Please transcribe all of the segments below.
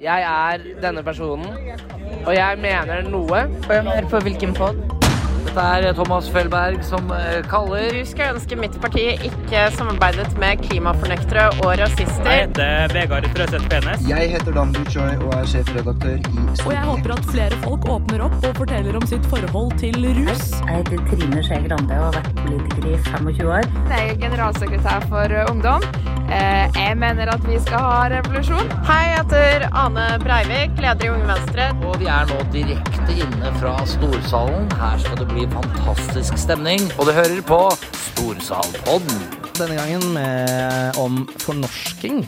Jeg er denne personen, og jeg mener noe. Hør på hvilken pod? Dette er Thomas Felberg som eh, kaller Du skulle ønske mitt parti ikke samarbeidet med klimafornektere og rasister. Jeg heter Vegard Frøseth Penes. Jeg heter Dan Buchoi og er sjefredaktør i Og jeg håper at flere folk åpner opp og forteller om sitt forhold til rus. Jeg heter Trine Skei Grande og har vært politiker i 25 år. Jeg er generalsekretær for Ungdom. Jeg mener at vi skal ha revolusjon. Hei, jeg heter Ane Breivik, leder i Unge Venstre. Og vi er nå direkte inne fra Storsalen. Her skal det bli fantastisk stemning. Og du hører på Storsalpodden. Denne gangen med, om fornorsking.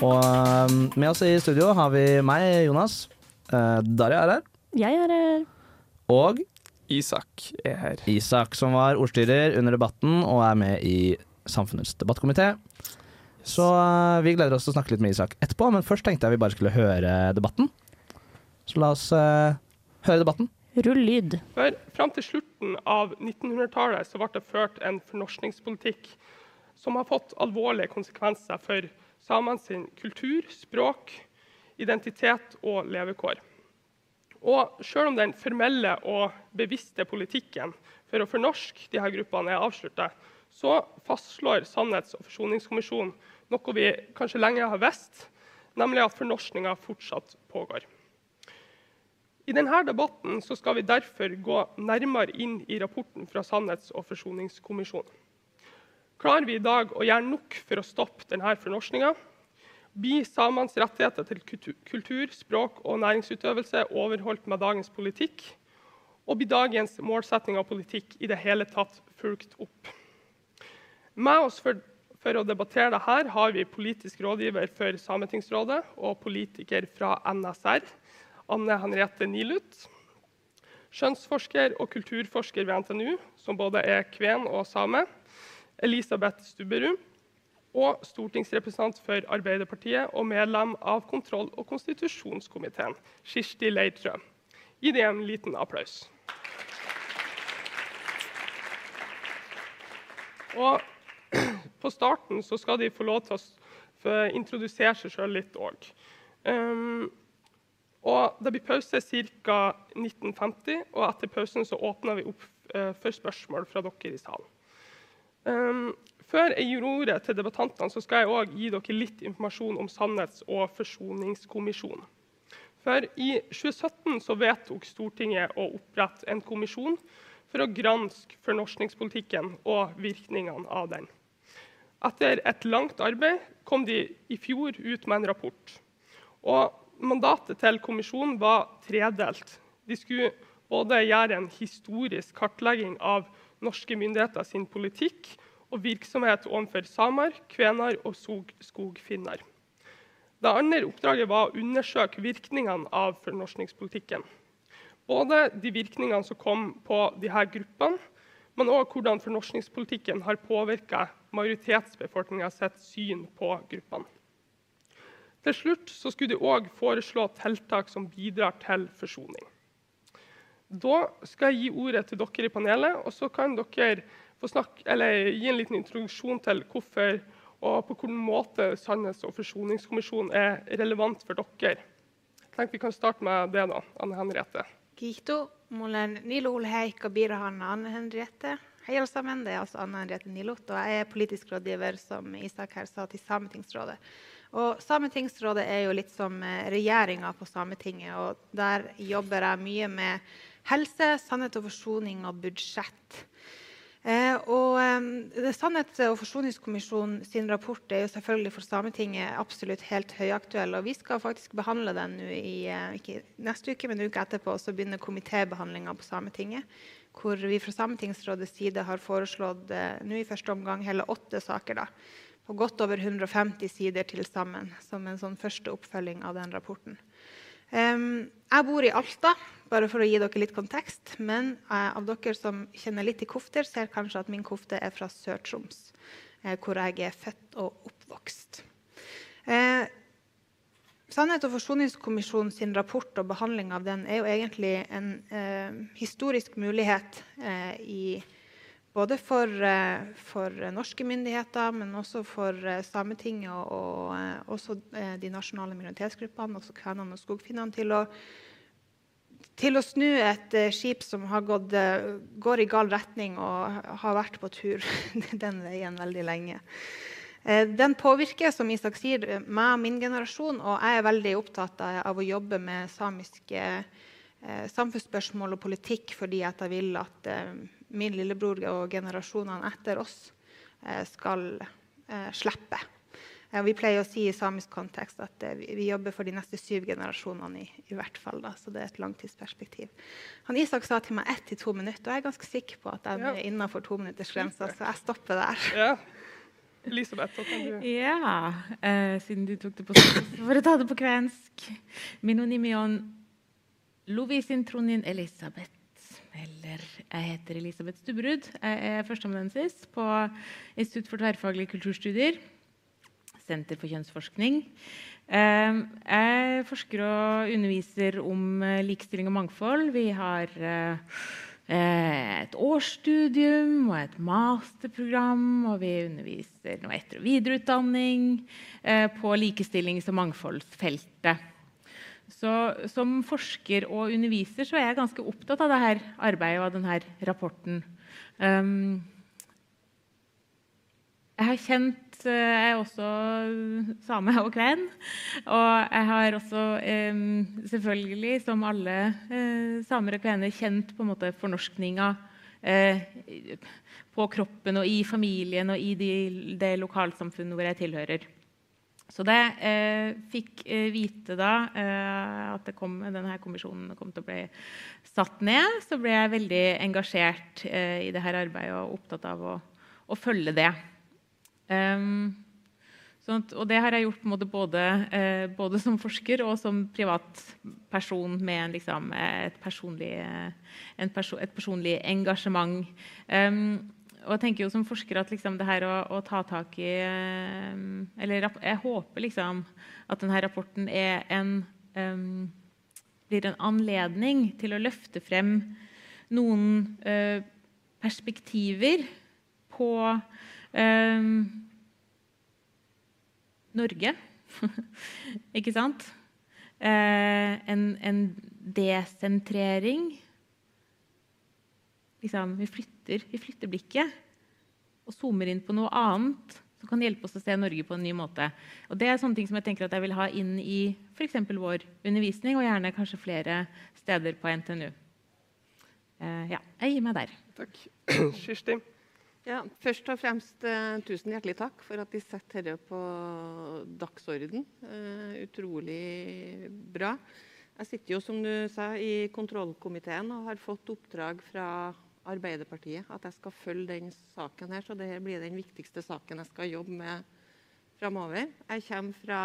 Og um, med oss i studio har vi meg, Jonas. Uh, Darja er her. Jeg er her. Og Isak er her. Isak, som var ordstyrer under debatten og er med i Samfunnets debattkomité. Så uh, vi gleder oss til å snakke litt med Isak etterpå, men først tenkte jeg vi bare skulle høre debatten. Så la oss uh, høre debatten. Rull lyd. For Fram til slutten av 1900-tallet så ble det ført en fornorskningspolitikk som har fått alvorlige konsekvenser for samene sin kultur, språk, identitet og levekår. Og Selv om den formelle og bevisste politikken for å fornorske disse gruppene er avslutta, så fastslår Sannhets- og forsoningskommisjonen noe vi kanskje lenge har visst, nemlig at fornorskninga fortsatt pågår. I denne debatten skal vi derfor gå nærmere inn i rapporten fra Sannhets- og forsoningskommisjonen. Klarer vi i dag å gjøre nok for å stoppe denne fornorskninga? Blir samenes rettigheter til kultur, språk og næringsutøvelse overholdt med dagens politikk? Og blir dagens målsetting av politikk i det hele tatt fulgt opp? Med oss for, for å debattere dette har vi politisk rådgiver for Sametingsrådet og politiker fra NSR, Anne Henriette Nilut. Skjønnsforsker og kulturforsker ved NTNU, som både er kven og same, Elisabeth Stubberud. Og stortingsrepresentant for Arbeiderpartiet og medlem av kontroll- og konstitusjonskomiteen, Kirsti Leirtrø. Gi dem en liten applaus. Og på starten så skal de få lov til å introdusere seg sjøl litt òg. Um, og det blir pause ca. 1950, og etter pausen så åpner vi opp uh, for spørsmål fra dere i salen. Um, før jeg gir ordet til debattantene, så skal jeg òg gi dere litt informasjon om Sannhets- og forsoningskommisjonen. For I 2017 så vedtok Stortinget å opprette en kommisjon for å granske fornorskningspolitikken og virkningene av den. Etter et langt arbeid kom de i fjor ut med en rapport. Og Mandatet til kommisjonen var tredelt. De skulle både gjøre en historisk kartlegging av norske myndigheter sin politikk og virksomhet overfor samer, kvener og skogfinner. Det andre oppdraget var å undersøke virkningene av fornorskningspolitikken. Både de virkningene som kom på disse gruppene, men òg hvordan fornorskningspolitikken har påvirka majoritetsbefolkninga sitt syn på gruppene. Til slutt skulle de òg foreslå tiltak som bidrar til forsoning. Da skal jeg gi ordet til dere i panelet, og så kan dere snakke, gi en liten introduksjon til hvorfor og på hvilken måte Sannhets- og forsoningskommisjonen er relevant for dere. Jeg tenker Vi kan starte med det, da, Anne Henriette. Kiito, mulla on Nilu Heikka Birhanna Anne Henriette. Hei, alle sammen. Det er altså Anne Henriette Nilot, og jeg er politisk rådgiver som Isak her sa, til Sametingsrådet. Og Sametingsrådet er jo litt som regjeringa på Sametinget. og Der jobber jeg mye med helse, sannhet og forsoning og budsjett. Eh, og Sannhets- og forsoningskommisjonen sin rapport er jo selvfølgelig for Sametinget absolutt helt høyaktuell. og Vi skal faktisk behandle den nå i eh, ikke neste uke, men uka etterpå. Så begynner komitébehandlinga på Sametinget. Hvor vi fra Sametingsrådets side har foreslått eh, nå i første omgang hele åtte saker. da, På godt over 150 sider til sammen, som en sånn første oppfølging av den rapporten. Jeg bor i Alta, bare for å gi dere litt kontekst. Men av dere som kjenner litt til kofter, ser kanskje at min kofte er fra Sør-Troms, uh, hvor jeg er født og oppvokst. Uh, Sannhet- og forsoningskommisjonen sin rapport og behandling av den er jo egentlig en historisk mulighet i både for, eh, for norske myndigheter, men også for eh, Sametinget og, og eh, også de nasjonale minoritetsgruppene, også kvenene og skogfinnene, til å, til å snu et skip som gått, går i gal retning og har vært på tur den veien veldig lenge. Den påvirker som Isak sier, meg og min generasjon, og jeg er veldig opptatt av, å jobbe med samiske samfunnsspørsmål og politikk fordi jeg vil at min lillebror og generasjonene etter oss eh, skal eh, slippe. Eh, vi pleier å si i samisk kontekst at vi, jobber for de neste syv generasjonene i, i hvert fall. Da, så det er et langtidsperspektiv. Han Isak sa til meg ett til to minutter, og jeg er ganske sikker på at jeg er innafor tominuttersgrensa, så jeg stopper der. Ja. Elisabeth, hva kan du Ja, eh, siden du tok det på svensk, for å ta det på kvensk. Minonimion Lovisintronin Lovisin Tronin Elisabeth. Eller jeg heter Elisabeth Stubberud. Jeg er førsteamanuensis på Institutt for tverrfaglige kulturstudier. Senter for kjønnsforskning. Eh, Jeg forsker og underviser om eh, likestilling og mangfold. Vi har eh, eh, et årsstudium og et masterprogram, og vi underviser noe etter- og videreutdanning på likestillings- og mangfoldsfeltet. Så som forsker og underviser så er jeg ganske opptatt av dette arbeidet og denne rapporten. Um, jeg har kjent eh, Jeg er også same og kven. Og jeg har også, eh, selvfølgelig, som alle eh, samer og kvener, kjent på en måte fornorskninga eh, på kroppen og i familien og i de, det lokalsamfunnet hvor jeg tilhører. Så jeg eh, fikk eh, vite da eh, at det kom, denne kommisjonen kom til å bli satt ned, så ble jeg veldig engasjert eh, i dette arbeidet og opptatt av å, å følge det. Um, sånt, og det har jeg gjort måte både, eh, både som forsker og som privatperson med en, liksom, et, personlig, eh, en perso et personlig engasjement. Um, og jeg tenker jo som forsker at liksom det her å, å ta tak i eh, Eller jeg håper liksom at denne rapporten er en um, blir en anledning til å løfte frem noen eh, perspektiver på em, Norge. Ikke sant? Eh, en, en desentrering. Liksom, vi, flytter, vi flytter blikket og zoomer inn på noe annet som kan hjelpe oss å se Norge på en ny måte. Og Det er sånne ting som jeg tenker at jeg vil ha inn i f.eks. vår undervisning, og gjerne kanskje flere steder på NTNU. Uh, ja, jeg gir meg der. Takk. Kirsti? Ja, først og fremst uh, tusen hjertelig takk for at de setter dette på dagsorden. Uh, utrolig bra. Jeg sitter jo, som du sa, i kontrollkomiteen og har fått oppdrag fra Arbeiderpartiet at jeg skal følge den saken her, så det blir den viktigste saken jeg skal jobbe med framover. Jeg kommer fra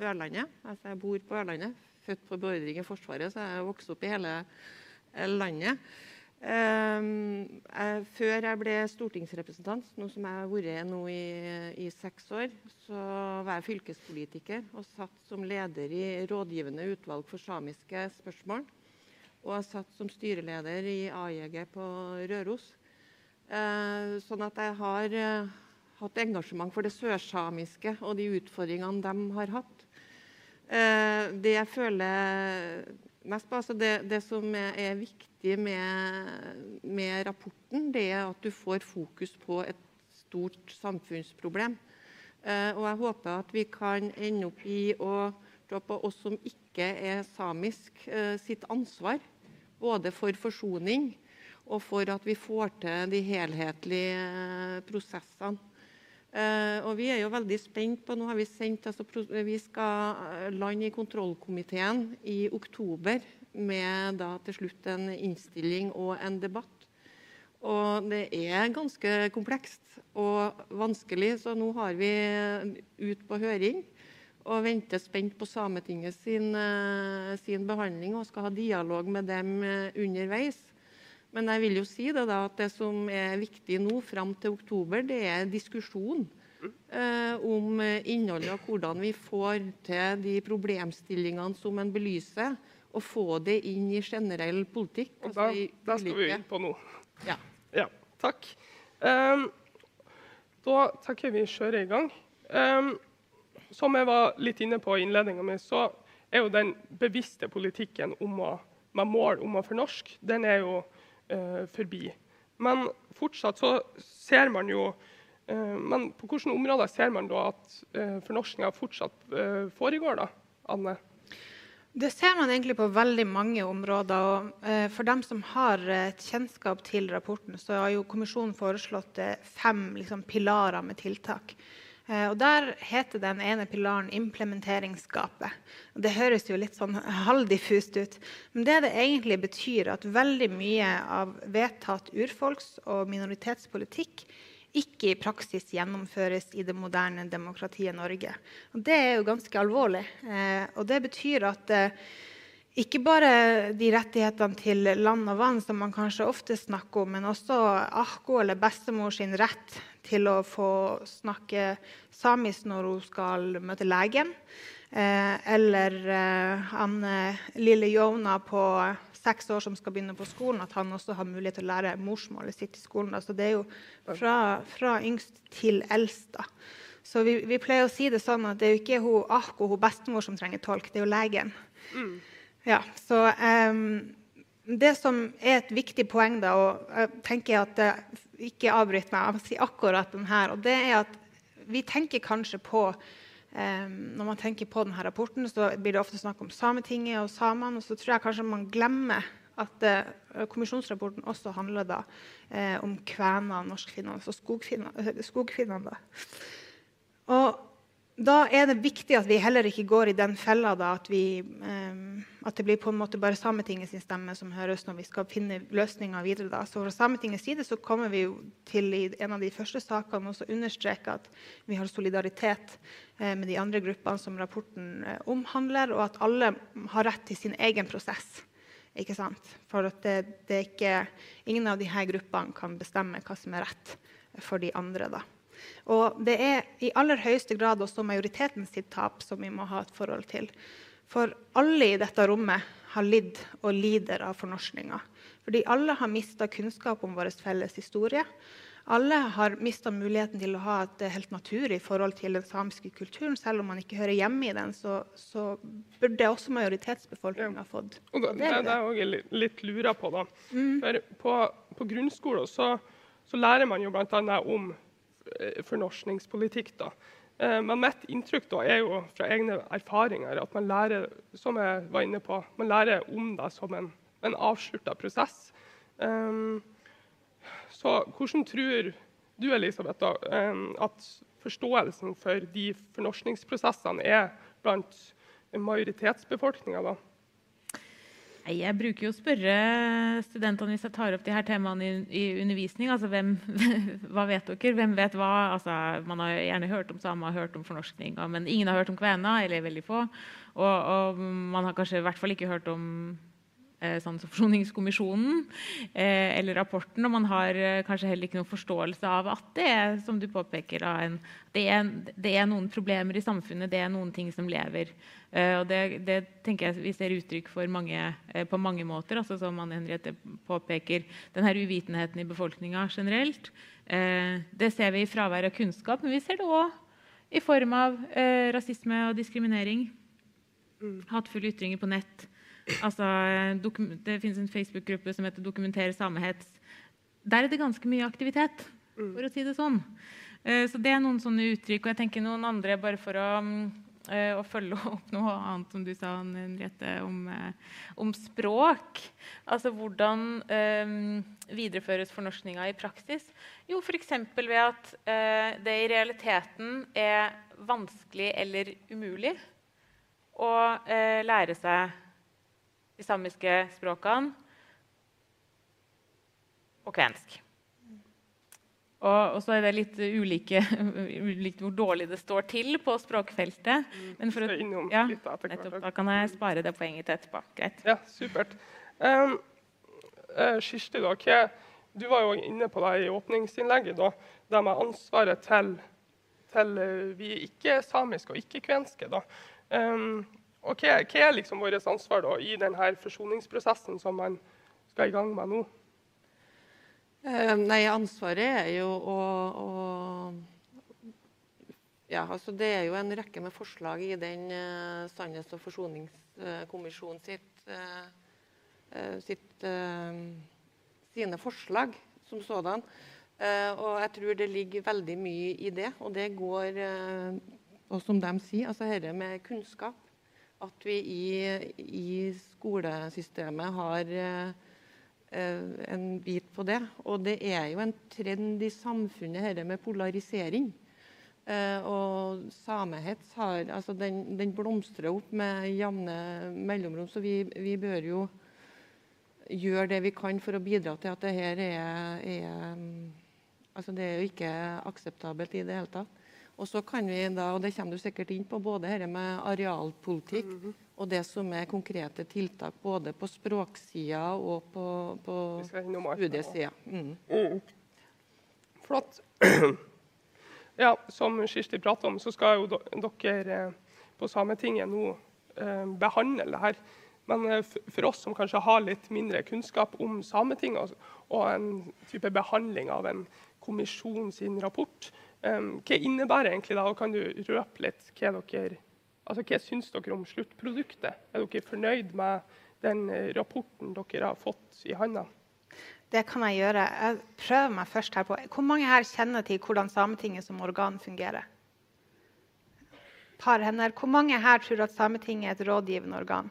Ørlandet. Altså jeg bor på Ørlandet. Født på beordring i Forsvaret, så jeg har vokst opp i hele eh, landet. Um, jeg, før jeg ble stortingsrepresentant, nå som jeg har vært nå i, i seks år, så var jeg fylkespolitiker og satt som leder i rådgivende utvalg for samiske spørsmål. Og jeg satt som styreleder i AJG på Røros. Eh, sånn at jeg har eh, hatt engasjement for det sørsamiske og de utfordringene de har hatt. Eh, det jeg føler mest på, altså det, det som er viktig med, med rapporten, det er at du får fokus på et stort samfunnsproblem. Eh, og jeg håper at vi kan ende opp i å se på oss som ikke er samisk, eh, sitt ansvar. Både for forsoning og for at vi får til de helhetlige eh, prosessene. Eh, og vi er jo veldig spent på, nå har Vi sendt, altså, vi skal eh, lande i kontrollkomiteen i oktober med da til slutt en innstilling og en debatt. Og det er ganske komplekst og vanskelig, så nå har vi ut på høring og venter spent på Sametinget sin, eh, sin behandling og skal ha dialog med dem eh, underveis. Men jeg vil jo si det da, at det som er viktig nå fram til oktober, det er diskusjon eh, om eh, innholdet og hvordan vi får til de problemstillingene som en belyser, og få det inn i generell politikk. Og altså da skal vi inn på noe. Ja. Ja, takk. Um, da jeg vi kjører i gang. Um, som jeg var litt inne på i innledninga mi, så er jo den bevisste politikken å, med mål om å fornorske, den er jo eh, forbi. Men fortsatt så ser man jo eh, Men på hvilke områder ser man da at eh, fornorskinga fortsatt uh, foregår, da, Anne? Det ser man egentlig på veldig mange områder. og eh, For dem som har et kjennskap til rapporten, så har jo kommisjonen foreslått eh, fem liksom, pilarer med tiltak. Eh, og Der heter den ene pilaren 'implementeringsgapet'. Det høres jo litt sånn halvdiffust ut. Men det det egentlig betyr, at veldig mye av vedtatt urfolks- og minoritetspolitikk ikke i praksis gjennomføres i det moderne demokratiet Norge. Og det er jo ganske alvorlig. Eh, og det betyr at eh, ikke bare de rettighetene til land og vann som man kanskje ofte snakker om, men også Ahko eller bestemor sin rett til å få snakke samisk når hun skal møte legen. Eh, eller eh, han lille Jona på seks år som skal begynne på skolen, at han også har mulighet til å lære morsmålet sitt i skolen. Altså det er jo fra, fra yngst til eldst. da. Så vi, vi, pleier å si det sånn at det er jo ikke hun Ahko, hun bestemor som trenger tolk, det er jo legen. Mm. Ja, så um, Det som er et viktig poeng, da, og jeg tenker at Ikke avbryt meg, jeg si akkurat den her. og det er at Vi tenker kanskje på Um, når man tenker på denne rapporten, så blir det ofte snakk om Sametinget og samene. Og så tror jeg kanskje man glemmer at uh, kommisjonsrapporten også handler da, uh, om kvenene, norskfinnene og skogfinnene. skogfinnene og da er det viktig at vi heller ikke går i den fella da, at, vi, um, at, det blir på en måte bare Sametingets stemme som høres når vi skal finne løsninger videre. Da. Så Fra Sametingets side så kommer vi jo til i en av de første sakene å understreke at vi har solidaritet eh, med de andre gruppene som rapporten eh, omhandler, og at alle har rett til sin egen prosess. Ikke sant? For at det, det ikke, ingen av disse gruppene kan bestemme hva som er rett for de andre. da. Og det er i aller høyeste grad også majoriteten sitt tap som vi må ha et forhold til. For alle i dette rommet har lidd og lider av fornorskninga. Fordi alle har mista kunnskap om vår felles historie. Alle har mista muligheten til å ha et helt naturlig forhold til den samiske kulturen. Selv om man ikke hører hjemme i den, så, så burde også majoritetsbefolkninga ja. fått og det, det, det er jeg òg litt lurer på. da. Mm. For på, på grunnskolen så, så, lærer man jo bl.a. om fornorskningspolitikk. da. Eh, men mitt inntrykk da er jo fra egne erfaringer at man lærer som jeg var inne på, man lærer om det som en, en avslutta prosess. Um, så hvordan tror du Elisabeth, da, um, at forståelsen for de fornorskningsprosessene er blant majoritetsbefolkninga? Jeg bruker jo å spørre studentene hvis jeg tar opp de her temaene i, i undervisning. altså hvem, Hva vet dere? Hvem vet hva? Altså, man har gjerne hørt om samer, hørt om fornorskning, men ingen har hørt om kvener, eller veldig få. Og, og man har kanskje i hvert fall ikke hørt om eh, sånn Forsoningskommisjonen eh, eller rapporten. Og man har eh, kanskje heller ikke noen forståelse av at det er som du påpeker, en, det, er, det, er, noen problemer i samfunnet, det er noen ting som lever. Og det, det, tenker jeg vi ser uttrykk for mange, på mange måter. altså Som Anne Henriette påpeker, denne uvitenheten i befolkninga generelt. Det ser vi i fravær av kunnskap, men vi ser det òg i form av rasisme og diskriminering. Mm. Hatefulle ytringer på nett. Altså, det finnes en Facebook-gruppe som heter 'Dokumenter samehets'. Der er det ganske mye aktivitet, mm. for å si det sånn. Eh, så det er noen sånne uttrykk. Og jeg tenker noen andre, bare for å, eh, å følge opp noe annet som du sa, Henriette, om, eh, om språk. Altså hvordan um, videreføres fornorskninga i praksis? Jo, f.eks. ved at uh, det i realiteten er vanskelig eller umulig å uh, lære seg de samiske språkene og kvensk. Og, og, så er det litt ulike, ulikt hvor dårlig det står til på språkfeltet. Mm. Men for å, ja, nettopp, da kan jeg spare det poenget til etterpå. Greit. Ja, supert. Um, uh, Kirsti, da, hva, du var jo inne på det i åpningsinnlegget. da, Det med ansvaret til, til uh, vi ikke-samiske og ikke-kvenske. Um, og hva, hva er liksom vårt ansvar da, i denne forsoningsprosessen som man skal i gang med nå? Eh, nei, ansvaret er jo å, å ja, altså Det er jo en rekke med forslag i den uh, Sannhets- og forsoningskommisjonen sitt, uh, sitt uh, sine forslag som sådan. og jeg tror det ligger veldig mye i det. Og det går, og som de sier, altså dette med kunnskap. At vi i, i skolesystemet har en bit på det. Og det er jo en trend i samfunnet, dette med polarisering. Uh, og samehets har, altså den, den, blomstrer opp med jevne mellomrom. Så vi, vi, bør jo gjøre det vi kan for å bidra til at det her er, er altså Det er jo ikke akseptabelt i det hele tatt. Og så kan vi da, og det kommer du sikkert inn på, både dette med arealpolitikk mm -hmm. og det som er konkrete tiltak både på språksida og på, på studiesida. Mm. Mm. Flott. Ja, Som Kirsti prater om, så skal jo dere eh, på Sametinget nå eh, behandle det her. Men eh, for oss som kanskje har litt mindre kunnskap om Sametinget og en type behandling av en kommisjon sin rapport, hva innebærer egentlig det? Og kan du røpe litt hva dere altså hva syns dere om sluttproduktet? Er dere fornøyd med den rapporten dere har fått i hånda? Det kan jeg gjøre. Jeg prøver meg først her på Hvor mange her kjenner til hvordan Sametinget som organ fungerer? Par hender. Hvor mange her tror at Sametinget er et rådgivende organ?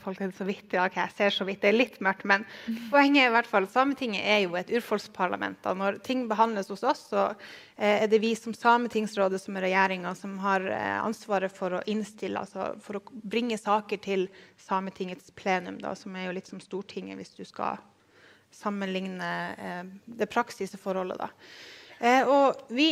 Folk er så vidt, ja, okay, jeg ser så vidt, Det er litt mørkt, men poenget er i hvert fall, Sametinget er jo et urfolksparlament. og Når ting behandles hos oss, så eh, er det vi som Sametingsrådet som er regjeringa, som har eh, ansvaret for å innstille, altså for å bringe saker til Sametingets plenum, da, som er jo litt som Stortinget, hvis du skal sammenligne eh, det praksisforholdet. Da. og vi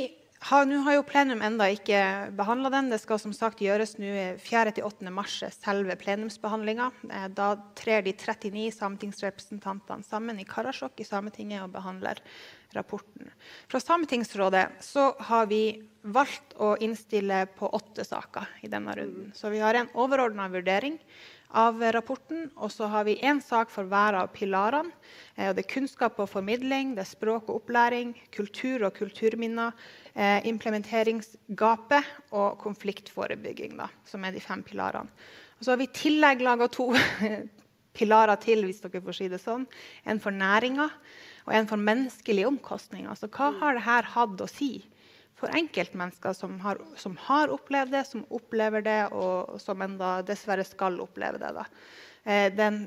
nå har jo plenum enda ikke behandla den. Det skal som sagt gjøres nå 4.-8. mars, selve plenumsbehandlinga. Eh, da trer de 39 sametingsrepresentantene sammen i Karasjok i Sametinget og behandler rapporten. Fra Sametingsrådet så har vi valgt å innstille på åtte saker i denne runden. Så vi har en overordna vurdering av rapporten. Og så har vi én sak for hver av pilarene. Eh, det er kunnskap og formidling, det er språk og opplæring, kultur og kulturminner, implementeringsgapet og konfliktforebygging, da, som er de fem pilarene. Og så har vi i tillegg laga to pilarer til, hvis dere får si det sånn. En for næringa og en for menneskelige omkostninger. Altså, hva har dette hatt å si for enkeltmennesker som har, som har, opplevd det, som opplever det, og som enda dessverre skal oppleve det. Eh, den,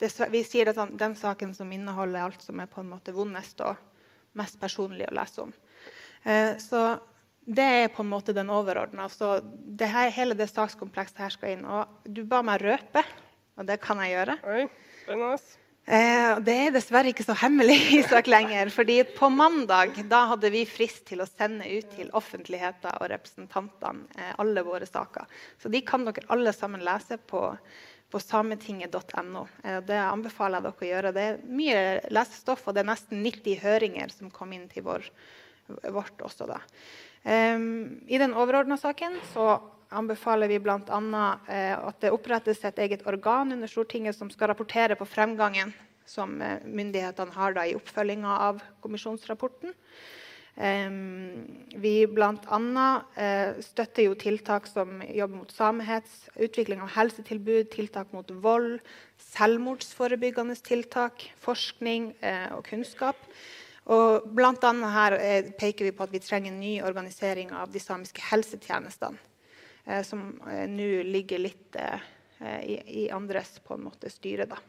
dessverre, vi sier at sånn, den saken som inneholder alt som er på en måte vondest og mest personlig å lese om. Eh, så det er på en måte den overordna. Så det her, hele det sakskomplekset her skal inn. Og du ba meg røpe, og det kan jeg gjøre. Oi, spennende. Eh, det er dessverre ikke så hemmelig i sak lenger. fordi På mandag da hadde vi frist til å sende ut til offentligheten og representantene eh, alle våre saker. Så de kan dere alle sammen lese på, på sametinget.no. Eh, det anbefaler jeg dere å gjøre. Det er mye lesestoff, og det er nesten 90 høringer som kom inn til vår, vårt også. da. Eh, I den overordna saken så anbefaler vi bl.a. Eh, at det opprettes et eget organ under Stortinget som skal rapportere på fremgangen som eh, myndighetene har da, i oppfølginga av kommisjonsrapporten. Vi bl.a. Uh, støtter jo tiltak som jobber mot samehets, utvikling av helsetilbud, tiltak mot vold, selvmordsforebyggende tiltak, forskning og kunnskap. Og blant annet her peker vi på at vi trenger en ny organisering av de samiske helsetjenestene. Eh, som eh, nå ligger litt eh, i, i, andres på en måte styre. da.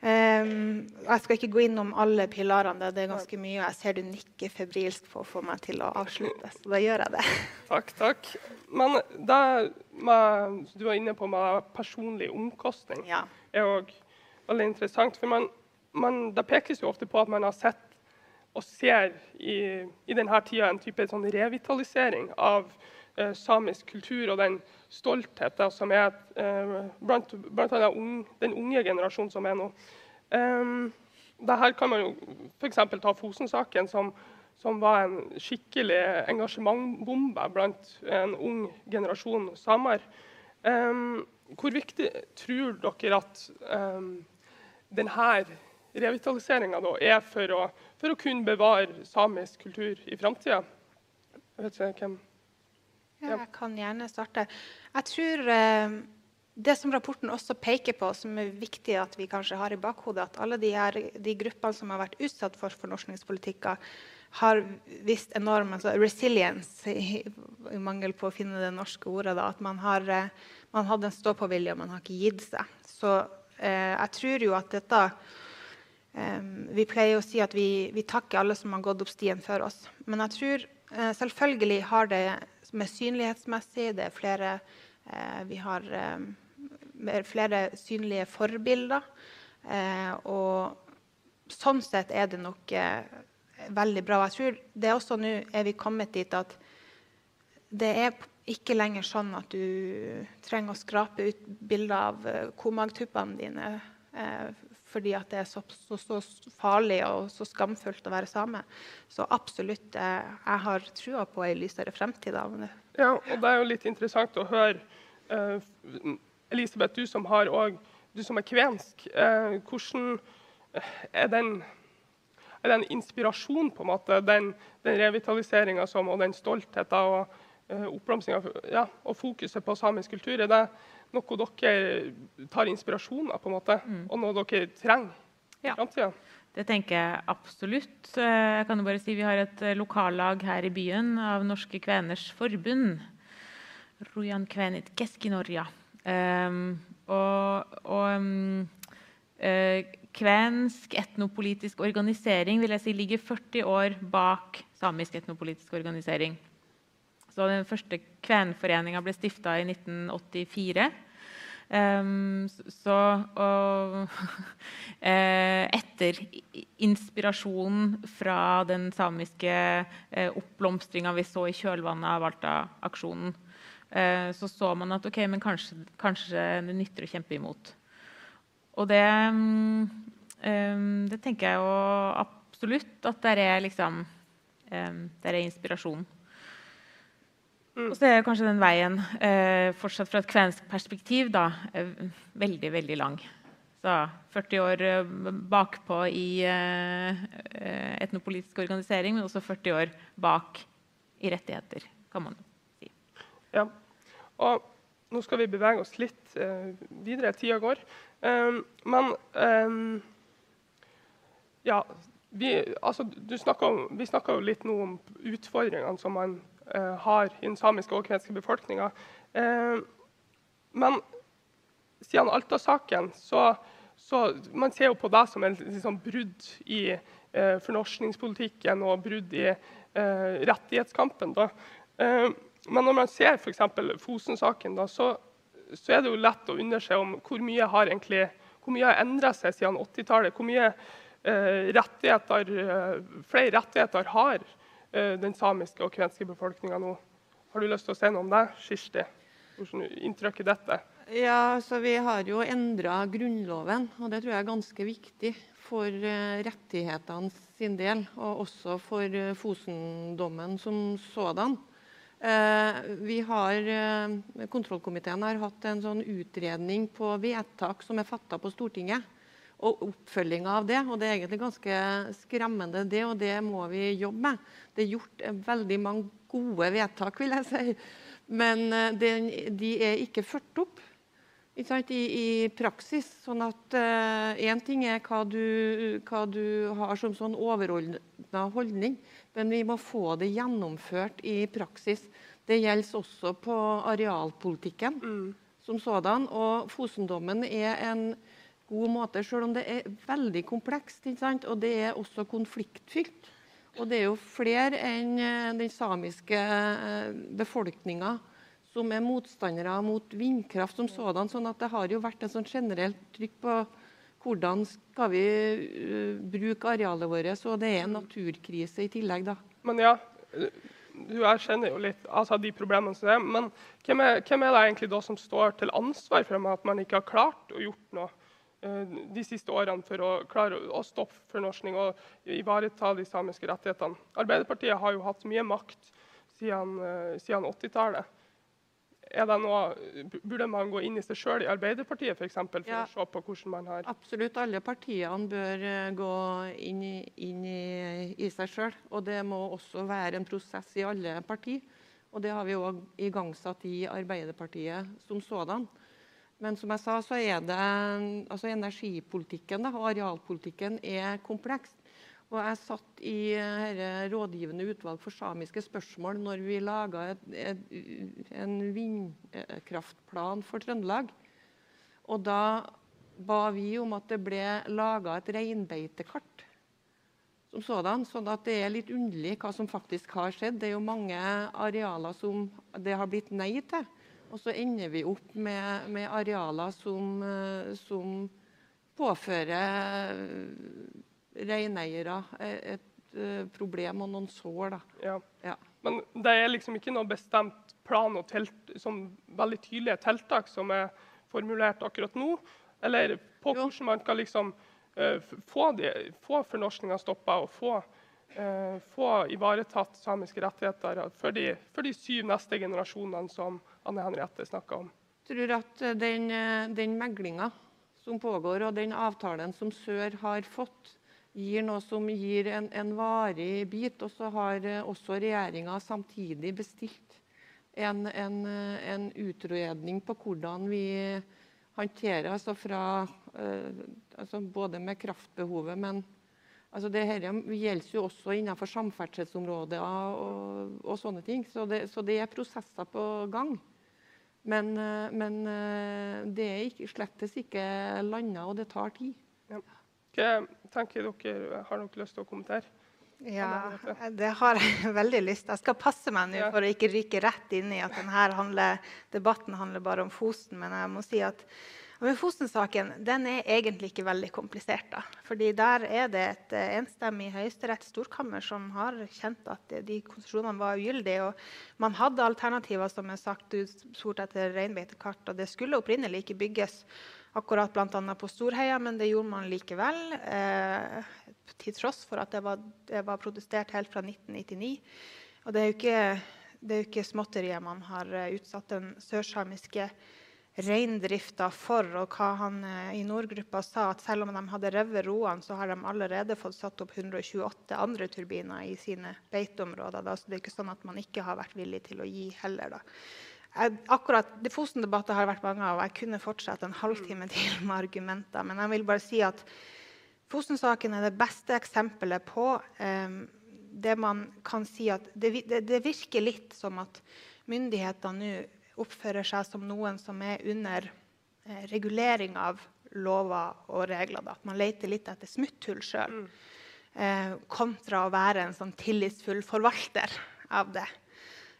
Um, jeg skal ikke gå innom alle pilarene. Det er ganske mye, og jeg ser du nikker febrilsk for å få meg til å avslutte. Så da gjør jeg det. Takk, takk. Men det med, du var inne på med personlig omkostning, ja. er òg veldig interessant. For man, man, det pekes jo ofte på at man har sett og ser i, i denne tida en type sånn revitalisering av eh, samisk kultur og den stoltheten som er eh, blant, blant unge, den unge generasjonen som er nå. Um, Dette kan man jo f.eks. ta Fosen-saken, som, som, var en skikkelig engasjementbombe blant en ung generasjon samer. Um, hvor viktig tror dere at um, denne revitaliseringa er for å, for å, kunne bevare samisk kultur i framtida? Ja. Jeg kan gjerne starte. Jeg tror eh, det som rapporten også peker på, som er viktig at vi kanskje har i bakhodet, at alle de, her, de gruppene som har vært utsatt for fornorskningspolitikker, har vist enorm altså resilience, i, i, mangel på å finne det norske ordet. Da, at man har, eh, man hadde en stå-på-vilje, og man har ikke gitt seg. Så eh, jeg tror jo at dette eh, Vi pleier å si at vi, vi, takker alle som har gått opp stien før oss. Men jeg tror uh, selvfølgelig har det med synlighetsmessig det er flere uh, Vi har um, flere synlige forbilder. og sånn sett er det nok veldig bra. Jeg tror det er også nå er vi kommet dit at det er ikke lenger sånn at du trenger å skrape ut bilder av uh, komagtuppene dine uh, fordi det er så, så, så, farlig og så skamfullt å være same. Så absolutt, uh, jeg har trua på ei lysere fremtid. Ja, og det er jo litt interessant å høre Elisabeth, du som, også, du som er kvensk. hvordan er den er det en inspirasjon, på en måte, den, den revitaliseringa og den stoltheten og oppblomstringa ja, og fokuset på samisk kultur? Er det noe dere tar inspirasjon av, på en måte, mm. og noe dere trenger i framtida? Det tenker jeg absolutt. Jeg kan jo bare si Vi har et eh, lokallag her i byen av Norske Kveners Forbund. Rujan Kvenit Keskinorja. Um, og, og um, kvensk etnopolitisk organisering vil jeg si, ligger 40 år bak samisk etnopolitisk organisering. Så Den første kvenforeninga ble stifta i 1984. Um, ehm, så og, uh, Etter inspirasjonen fra den samiske uh, oppblomstringa vi så i kjølvannet av Alta-aksjonen, uh, så så man at okay, kanskje, kanskje det nytter å kjempe imot. Og det, um, det tenker jeg jo absolutt at der er liksom um, Det er inspirasjon. Mm. Og så er kanskje den veien eh, fortsatt fra et kvensk perspektiv da, uh, veldig, veldig lang. Så 40 år uh, bakpå i etnopolitisk organisering, men også 40 år bak i rettigheter, kan man si. Ja, og nå skal vi bevege oss litt videre. Tida går. Um, men um, ja, vi, altså, snakker, vi snakker jo litt nå om utfordringene som man har i den samiske og kvenske befolkninga. Uh, men siden Alta-saken så, så Man ser jo på det som et liksom, brudd i uh, fornorskningspolitikken og brudd i rettighetskampen. Da. men når man ser f.eks. Fosen-saken, så så er det jo lett å undre seg om hvor mye har egentlig hvor mye har endra seg siden 80-tallet. Hvor mye eh, rettigheter, eh, flere rettigheter har eh, den samiske og kvenske befolkninga nå. Har du lyst til å si noe om det, Kirsti? Hvordan inntrykk er dette? Ja, så Vi har jo endra Grunnloven, og det tror jeg er ganske viktig for eh, rettighetene sin del, og også for eh, Fosen-dommen som sådan. Eh, vi har, eh, Kontrollkomiteen har hatt en sånn utredning på vedtak som er fatta på Stortinget, og oppfølginga av det. og Det er egentlig ganske skremmende, det, og det må vi jobbe med. Det er gjort veldig mange gode vedtak, vil jeg si, men eh, de er ikke ført opp. I, i, praksis. sånn at Én uh, ting er hva du, hva du har som sånn overordna holdning, men vi må få det gjennomført i praksis. Det gjelder også på arealpolitikken mm. som sådan. Og Fosendommen er en god måte, selv om det er veldig komplekst. Og det er også konfliktfylt. Og det er jo flere enn eh, den samiske eh, befolkninga som er motstandere mot vindkraft som sådan. sånn at det har jo vært en sånn generelt trykk på hvordan skal vi uh, bruke arealet vårt. Og det er en naturkrise i tillegg, da. Men ja, du erkjenner jo litt altså de problemene som er. Men hvem er, hvem er, det egentlig da som står til ansvar for at man ikke har klart å gjort noe de siste årene for å klare å stoppe fornorskning og ivareta de samiske rettighetene? Arbeiderpartiet har jo hatt mye makt siden, uh, siden 80-tallet. er det noe, Burde man gå inn i seg sjøl i Arbeiderpartiet for, eksempel, for Ja. å se på hvordan man har Absolutt alle partiene bør eh, gå inn i, inn i, i seg sjøl. Og det må også være en prosess i alle partier. Og det har vi òg igangsatt i Arbeiderpartiet som sådan. Men som jeg sa, så er det altså energipolitikken og arealpolitikken er kompleks. Og jeg satt i eh, rådgivende utvalg for samiske spørsmål når vi laga en vindkraftplan for Trøndelag. Og da ba vi om at det ble laga et reinbeitekart som sådan. sånn at det er litt underlig hva som faktisk har skjedd. Det er jo mange arealer som det har blitt nei til. Og så ender vi opp med, med arealer som, eh, som påfører eh, reineiere et, et eh, problem og noen sår. Ja. Ja. Men det er liksom ikke noe bestemt plan og telt, sånn veldig tydelige tiltak som er formulert akkurat nå? Eller på hvordan man kan liksom uh, få, de, få fornorskninga stoppa og få, Uh, få ivaretatt samiske rettigheter for de, for de syv neste generasjonene som Anne Henriette snakka om? Jeg tror at eh, den, eh, den meglinga som pågår, og den avtalen som Sør har fått, gir noe som gir en, en varig bit. Og så har eh, også regjeringa samtidig bestilt en, en, en utredning på hvordan vi håndterer altså fra altså Både med kraftbehovet, men altså det her gjelder jo også innenfor samferdselsområdet og, og sånne ting. Så det, så det er prosesser på gang. Men, eh, men eh, det er ikke, slettes ikke landa, og det tar tid. Hva tenker dere, Har dere lyst til å kommentere? Ja, det har jeg veldig lyst til. Jeg skal passe meg nå for å ikke ryke rett inn i at denne handler, debatten handler bare om Fosen. Men jeg må si at men Fosen-saken den er egentlig ikke veldig komplisert. da. Fordi Der er det et eh, enstemmig Høyesterett storkammer som har kjent at de- konsesjonene var ugyldige. og Man hadde alternativer, som er sagt, utspurt etter reinbeitekart. og Det skulle opprinnelig ikke bygges akkurat bl.a. på Storheia, men det gjorde man likevel. Eh, til tross for at det var, det var protestert helt fra 1999. Og det er jo ikke, det er jo ikke småtterier man har eh, utsatt den sørsamiske reindrifta for. Og hva han eh, i Nordgruppa sa, at selv om de hadde revet roene, så har de allerede fått satt opp 128 andre turbiner i sine beiteområder. Da. Så det er ikke sånn at man ikke har vært villig til å gi heller. da. Jeg, akkurat, det Fosen-debatter har vært mange av, og jeg kunne fortsatt en halvtime til med argumenter. Men jeg vil bare si at Fosen-saken er det beste eksempelet på eh, det man kan si at det, det, det virker litt som at myndighetene nå oppfører seg som noen som er under eh, regulering av lover og regler. Da. At man leter litt etter smutthull sjøl, eh, kontra å være en sånn tillitsfull forvalter av det.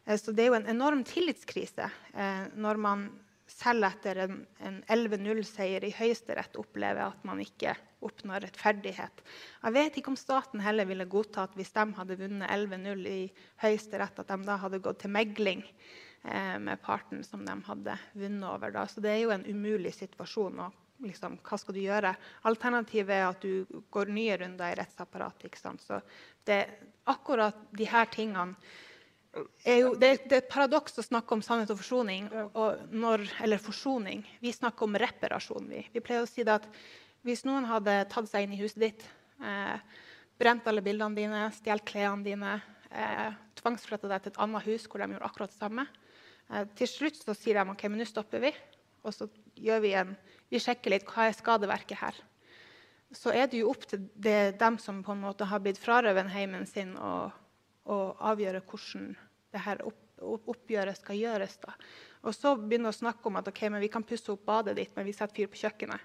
Eh, Så det er jo en enorm tillitskrise eh, når man selv etter en, en 11-0-seier i Høyesterett opplever at man ikke oppnår rettferdighet. Jeg vet ikke om staten heller ville godta at hvis de hadde vunnet 11-0 i Høyesterett, at de da hadde gått til megling med parten som de hadde vunnet over. Da. Så det er jo en umulig situasjon. Og liksom, hva skal du gjøre? Alternativet er at du går nye runder i rettsapparatet. Så det, akkurat de her tingene er jo, det, det er et paradoks å snakke om sannhet og forsoning. Og når, eller forsoning. Vi snakker om reparasjon. Vi, vi pleier å si at hvis noen hadde tatt seg inn i huset ditt, eh, brent alle bildene dine, stjålet klærne dine, eh, tvangsflytta deg til et annet hus hvor de gjorde akkurat det samme eh, Til slutt så sier de OK, men nå stopper vi. Og så gjør vi en Vi sjekker litt hva er skadeverket her så er det jo opp til det, dem som på en måte har blitt frarøvet heimen sin, å, avgjøre hvordan det her opp, oppgjøret skal gjøres. Da. Og så begynner vi å snakke om at ok, men vi kan pusse opp badet ditt, men vi setter fyr på kjøkkenet.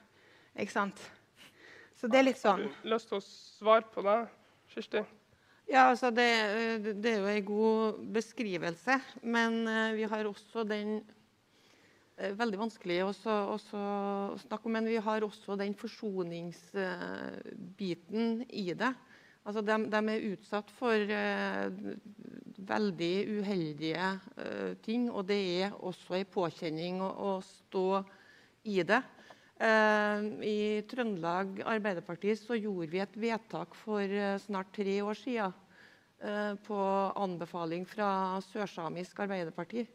Ikke sant? Så det er litt sånn. Har du lyst til å svare på det, Kirsti? Ja, altså det, det er jo en god beskrivelse, men eh, vi har også den eh, Veldig vanskelig å snakke om, men vi har også den forsoningsbiten i det. Altså de, de er utsatt for eh, veldig uheldige eh, ting, og det er også en påkjenning å, å stå i det. Eh, I Trøndelag Arbeiderparti så gjorde vi et vedtak for eh, snart tre år siden eh, på anbefaling fra Sørsamisk Arbeiderparti.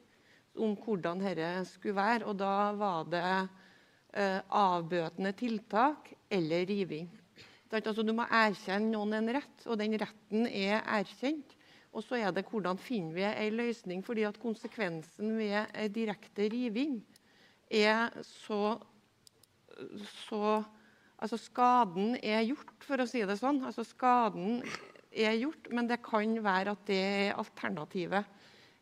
om hvordan dette skulle være. Og da var det avbøtende tiltak eller riving. Altså, du må erkjenne noen en rett, og den retten er erkjent. Og så er det hvordan finner vi en løsning, fordi at konsekvensen ved direkte riving er så, så Altså skaden er gjort, for å si det sånn. Altså skaden er gjort, men det kan være at det alternativet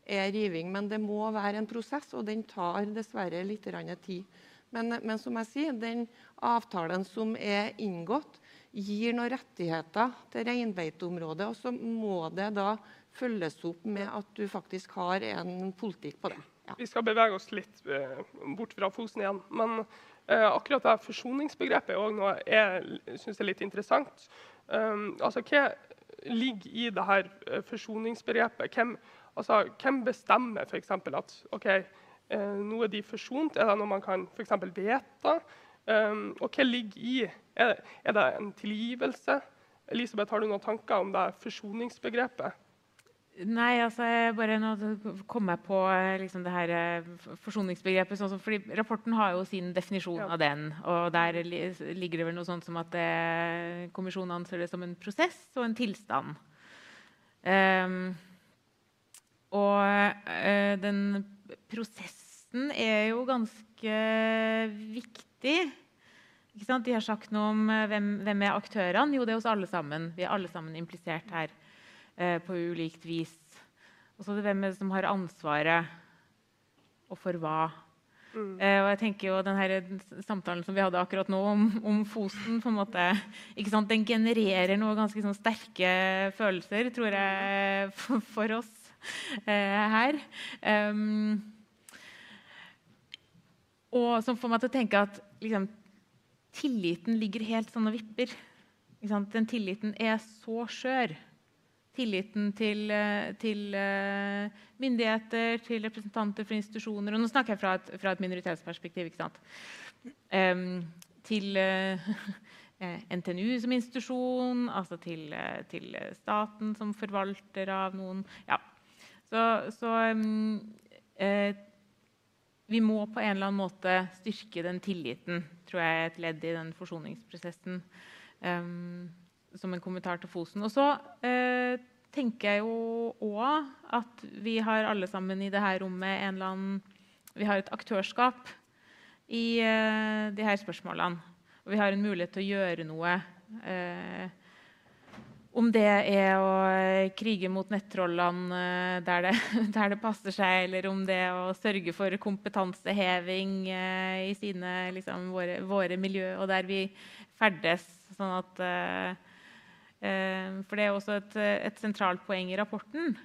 er riving. Men det må være en prosess, og den tar dessverre litt tid. Men, men som jeg sier, den avtalen som er inngått, gir noen rettigheter til reinbeiteområdet. Og så må det da følges opp med at du faktisk har en politikk på det. Ja. Vi skal bevege oss litt eh, bort fra Fosen igjen. Men akkurat det forsoningsbegrepet er noe jeg syns er litt interessant. Um, altså, Hva ligger i det her eh, forsoningsbegrepet? Hvem, altså, hvem bestemmer f.eks. at ok, eh, nå er de forsont? Er det noe man kan for vedta? Um, og hva ligger i er, er, det en tilgivelse? Elisabeth, har du noen tanker om det forsoningsbegrepet? Nei, altså bare nå kom jeg på eh, liksom, det her eh, forsoningsbegrepet. Sånn, fordi Rapporten har jo sin definisjon ja. av den. og Der ligger det vel noe sånt som at eh, kommisjonen anser det som en prosess og en tilstand. Um, og uh, den prosessen er jo ganske viktig. De har sagt noe om hvem, hvem er aktørene. Jo, det er oss alle sammen. Vi er alle sammen implisert her eh, på ulikt vis. Og så er det hvem som har ansvaret, og for hva. Mm. Eh, og jeg tenker jo denne Samtalen som vi hadde akkurat nå om, om Fosen, måte, den genererer noen ganske sånn sterke følelser, tror jeg, for, for oss eh, her. Um, og som får meg til å tenke at liksom, tilliten ligger helt sånn og vipper. Den tilliten er så skjør tilliten til, eh, til uh, myndigheter, til representanter for institusjoner Og nå snakker jeg fra et, fra et minoritetsperspektiv. ikke sant? Um, til uh, NTNU som institusjon, altså til, uh, til, staten som forvalter av noen Ja. Så, så um, vi må på en eller annen måte styrke den tilliten, tror jeg er et ledd i den forsoningsprosessen. Um, som en kommentar til Fosen. Og så eh, tenker jeg jo òg at vi har alle sammen i dette rommet en eller annen Vi har et aktørskap i eh, de spørsmålene. Og vi har en mulighet til å gjøre noe. Eh, om det er å eh, krige mot nettrollene der der, der, det passer seg, eller om det er å sørge for kompetanseheving eh, i sine, liksom, våre, våre, miljø, og der vi ferdes. Sånn at eh, Eh, for det er også et, et, sentralt poeng i rapporten.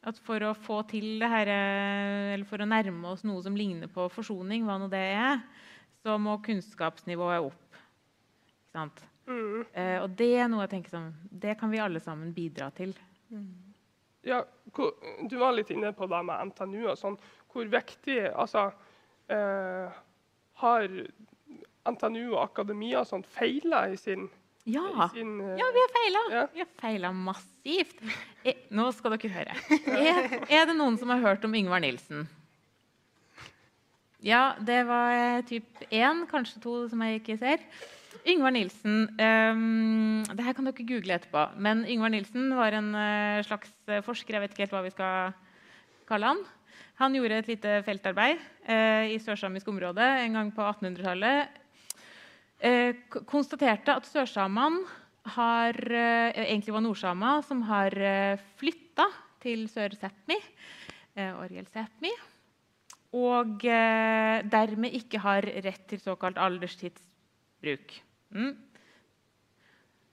At for å få til det her, eh, eller for å nærme oss noe som ligner på forsoning, hva nå det er, så må kunnskapsnivået opp. Ikke sant? Mm. Eh, og det er noe jeg tenker som, det kan vi alle sammen bidra til. Mm. Ja, Du var litt inne på det med NTNU. og sånn. Hvor viktig altså, eh, Har NTNU og akademia sånn feila i sin ja. Sin, uh, ja, vi har feila. Ja. Vi har feila massivt. Eh, nå skal dere høre. Er, er, det noen som har hørt om Yngvar Nilsen? Ja, det var eh, typ én, kanskje to, som jeg ikke ser. Yngvar Nilsen um, det her kan dere google etterpå. Men Yngvar Nilsen var en uh, slags forsker. Jeg vet ikke helt hva vi skal kalle han. Han gjorde et lite feltarbeid uh, i sørsamisk område en gang på 1800-tallet eh, konstaterte at sørsamene har, eh, egentlig var nordsamer som har eh, flytta til Sør-Sápmi, eh, Oriel Sápmi, og eh, dermed ikke har rett til såkalt alderstidsbruk. Mm.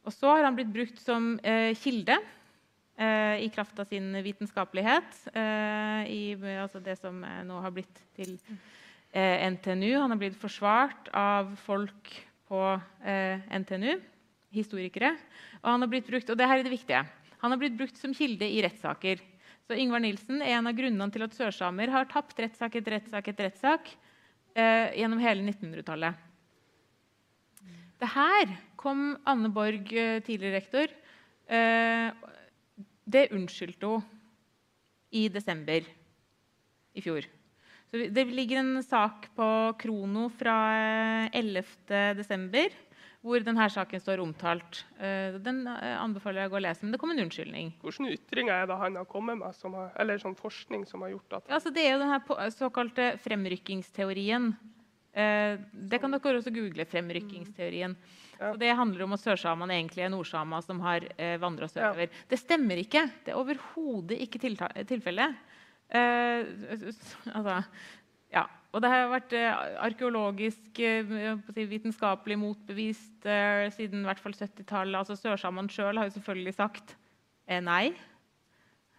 Og så har han blitt brukt som eh, kilde eh, i kraft av sin vitenskapelighet. Eh, i altså det som eh, nå har blitt til NTNU. Han har blitt forsvart av folk på eh, NTNU, historikere. Og han har blitt brukt, og det her er det viktige, han har blitt brukt som kilde i rettssaker. Så Ingvar Nilsen er en av grunnene til at sørsamer har tapt rettssak etter rettssak etter rettssak eh, gjennom hele 1900-tallet. Det her kom Anne Borg, eh, tidligere rektor. Eh, det unnskyldte hun i desember i fjor. Så det ligger en sak på Krono fra eh, 11. desember hvor denne saken står omtalt. Eh, Den eh, anbefaler jeg å gå og lese, men det kom en unnskyldning. Hvilke ytringer er det han har kommet med, som har, eller sånn forskning som har gjort at Ja, altså det er jo denne såkalte fremrykkingsteorien. Eh, det kan dere også google. fremrykkingsteorien. Så det handler om at sørsamene egentlig er nordsamer som har eh, vandra sørover. Det stemmer ikke. Det er overhodet ikke tilfellet. Eh, altså, ja. Og det har vært eh, arkeologisk, eh, vitenskapelig motbevist siden i hvert fall 70-tallet. Altså, sørsamene sjøl har jo selvfølgelig sagt nei.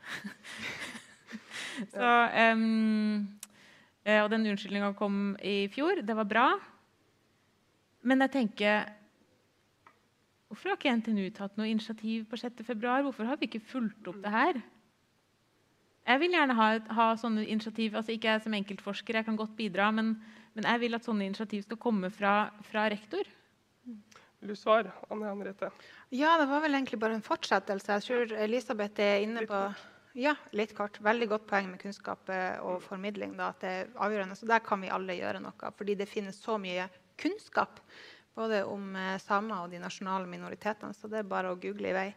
Så, eh, og den unnskyldninga kom i fjor. Det var bra. Men jeg tenker Hvorfor har ikke NTNU tatt noe initiativ på 6. februar? Hvorfor har vi ikke fulgt opp det her? Jeg vil gjerne ha, ha sånne initiativ. altså Ikke jeg som enkeltforsker, jeg kan godt bidra, men, men jeg vil at sånne initiativ skal komme fra, fra rektor. Vil du svare, Anne Henriette? Ja, det var vel egentlig bare en fortsettelse. Jeg tror Elisabeth er inne på ja, litt kort. Veldig godt poeng med kunnskap eh, og formidling. Da, at det er avgjørende. Så der kan vi alle gjøre noe. Fordi det finnes så mye kunnskap både om eh, samer og de nasjonale minoritetene. Så det er bare å google i vei.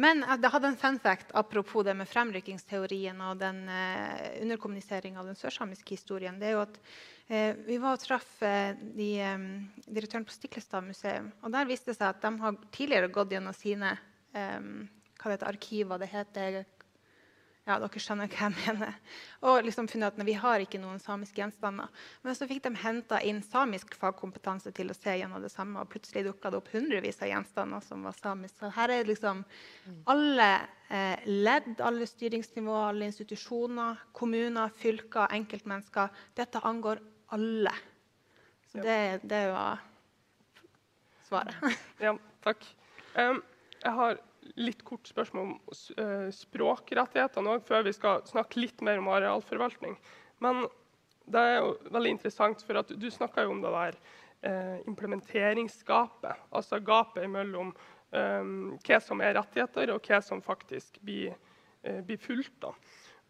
Men jeg det hadde en fun fact apropos det med fremrykkingsteorien og den eh, underkommuniseringa av den sørsamiske historien. Det er jo at eh, Vi var og traff eh, de, eh, direktøren på Stiklestad museum. og Der viste det seg at de har tidligere gått gjennom sine eh, hva det heter, arkiver. Det heter ja, dere skjønner hva jeg mener. Og liksom funnet at vi har ikke noen samiske gjenstander. Men så fikk de henta inn samisk fagkompetanse til å se gjennom det samme, og plutselig dukka det opp hundrevis av gjenstander som var samiske. Så her er liksom alle eh, ledd, alle styringsnivåer, alle institusjoner, kommuner, fylker, enkeltmennesker. Dette angår alle. Så det, det var svaret. Ja, takk. Um, jeg har litt kort spørsmål om eh, språkrettighetene òg, før vi skal snakke litt mer om arealforvaltning. Men det er jo veldig interessant, for at du snakka jo om det der eh, implementeringsgapet. Altså gapet mellom em, hva som er rettigheter, og hva som faktisk blir, eh, blir fulgt. da.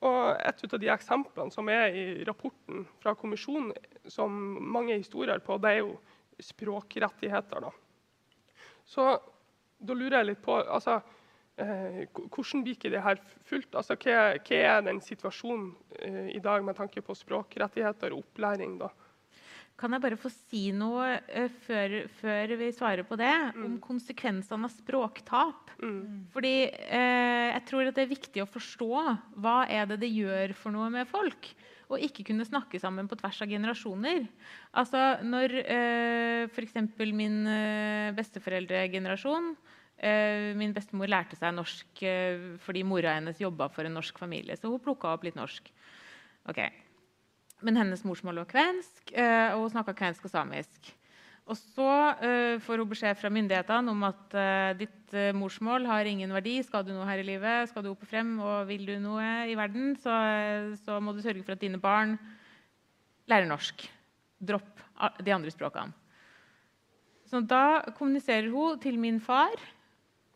Og Et av de eksemplene som er i rapporten fra kommisjonen, som mange historier på, det er jo språkrettigheter. da. Så da lurer jeg litt på altså, eh, Hvordan blir det her fulgt? Altså, hva, hva er den situasjonen eh, i dag med tanke på språkrettigheter og opplæring? da? Kan jeg bare få si noe eh, før, før vi svarer på det, om konsekvensene av språktap? Fordi eh, jeg tror det er viktig å forstå hva er det det gjør for noe med folk. Og ikke kunne snakke sammen på tvers av generasjoner. Altså Når eh, f.eks. min eh, besteforeldregenerasjon eh, Min bestemor lærte seg norsk eh, fordi mora hennes jobba for en norsk familie. Så hun plukka opp litt norsk. Okay. men hennes morsmål var kvensk, og hun snakka kvensk og samisk. Og så eh, får hun beskjed fra myndighetene om at eh, ditt eh, morsmål har ingen verdi. Skal du noe her i livet, skal du opp og frem, og vil du noe i verden, så, så må du sørge for at dine barn lærer norsk. Dropp de andre språkene. Så da kommuniserer hun til min far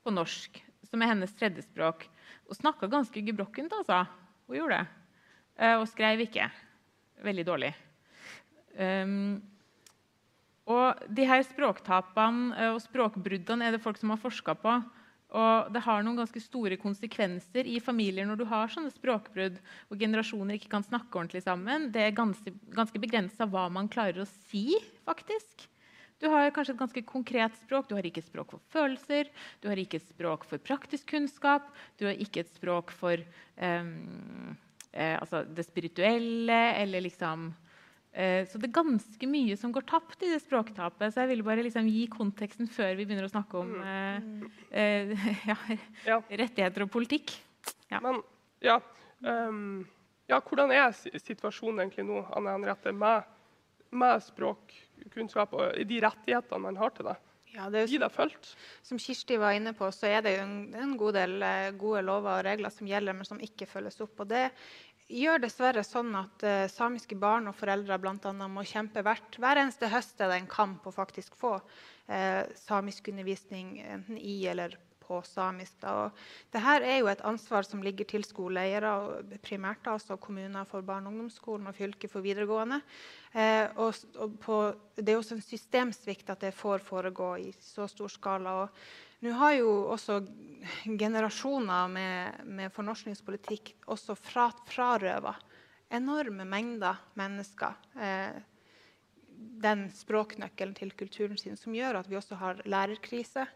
på norsk, som er hennes tredjespråk. Hun snakka ganske gebrokkent, altså. Hun gjorde det. Og skrev ikke. Veldig dårlig. Um, og de her språktapene eh, og språkbruddene er det folk som har forska på. Og det har noen ganske store konsekvenser i familier når du har sånne språkbrudd og generasjoner ikke kan snakke ordentlig sammen. Det er ganske, ganske begrensa hva man klarer å si, faktisk. Du har kanskje et ganske konkret språk. Du har ikke et språk for følelser, du har ikke et språk for praktisk kunnskap, du har ikke et språk for um, eh, altså det spirituelle eller liksom Så det er ganske mye som går tapt i det språktapet. Så jeg ville bare liksom gi konteksten før vi begynner å snakke om mm. eh, ja, rettigheter og politikk. Ja. Men ja, um, ja, hvordan er situasjonen egentlig nå, Anne Henriette, med, med språkkunnskap og de rettighetene man har til det? Ja, det er jo det? Som Kirsti var inne på, så er det jo en, en god del eh, gode lover og regler som gjelder, men som ikke følges opp. Og det gjør dessverre sånn at uh, samiske barn og foreldre blant må kjempe hvert, hver eneste høst er det en kamp å faktisk få uh, samisk undervisning enten i eller på samisk. Da. Og Dette er jo et ansvar som ligger til skoleeiere, primært altså kommuner for barne- og ungdomsskolen og fylket for videregående. Eh, og, og på, det er også en systemsvikt at det får foregå i så stor skala. Og nå har jo også generasjoner med, med fornorskningspolitikk også fra, frarøva enorme mengder mennesker. Eh, den språknøkkelen til kulturen sin, som gjør at vi også har lærerkrise,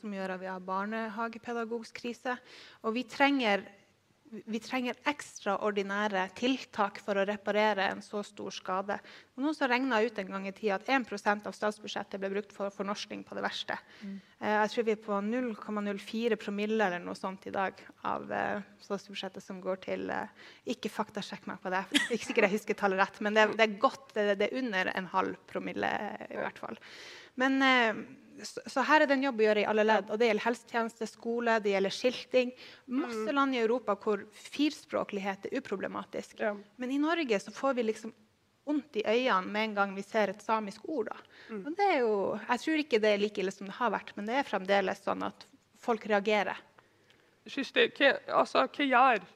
som gjør at vi har barnehagepedagogskrise. Og vi trenger, vi trenger ekstraordinære tiltak for å reparere en så stor skade. Og noen som regna ut en gang i tida at 1% av statsbudsjettet ble brukt for fornorskning på det verste. Mm. Jeg tror vi er på 0,04 promille eller noe sånt i dag av eh, statsbudsjettet som går til eh, Ikke faktasjekk meg på det, ikke sikkert jeg husker tallet rett, men det, det er godt, det, det, er under en halv promille i hvert fall. Men eh, så, her er det en jobb å gjøre i alle ledd. og Det gjelder helsetjeneste, skole, det gjelder skilting. Masse mm. land i Europa hvor firspråklighet er uproblematisk. Ja. Men i Norge så får vi liksom vondt i øynene med en gang vi ser et samisk ord. Mm. Og det er jo, jeg tror ikke det er like ille som det har vært, men det er fremdeles sånn at folk reagerer. Kirsti, hva, altså, hva gjør,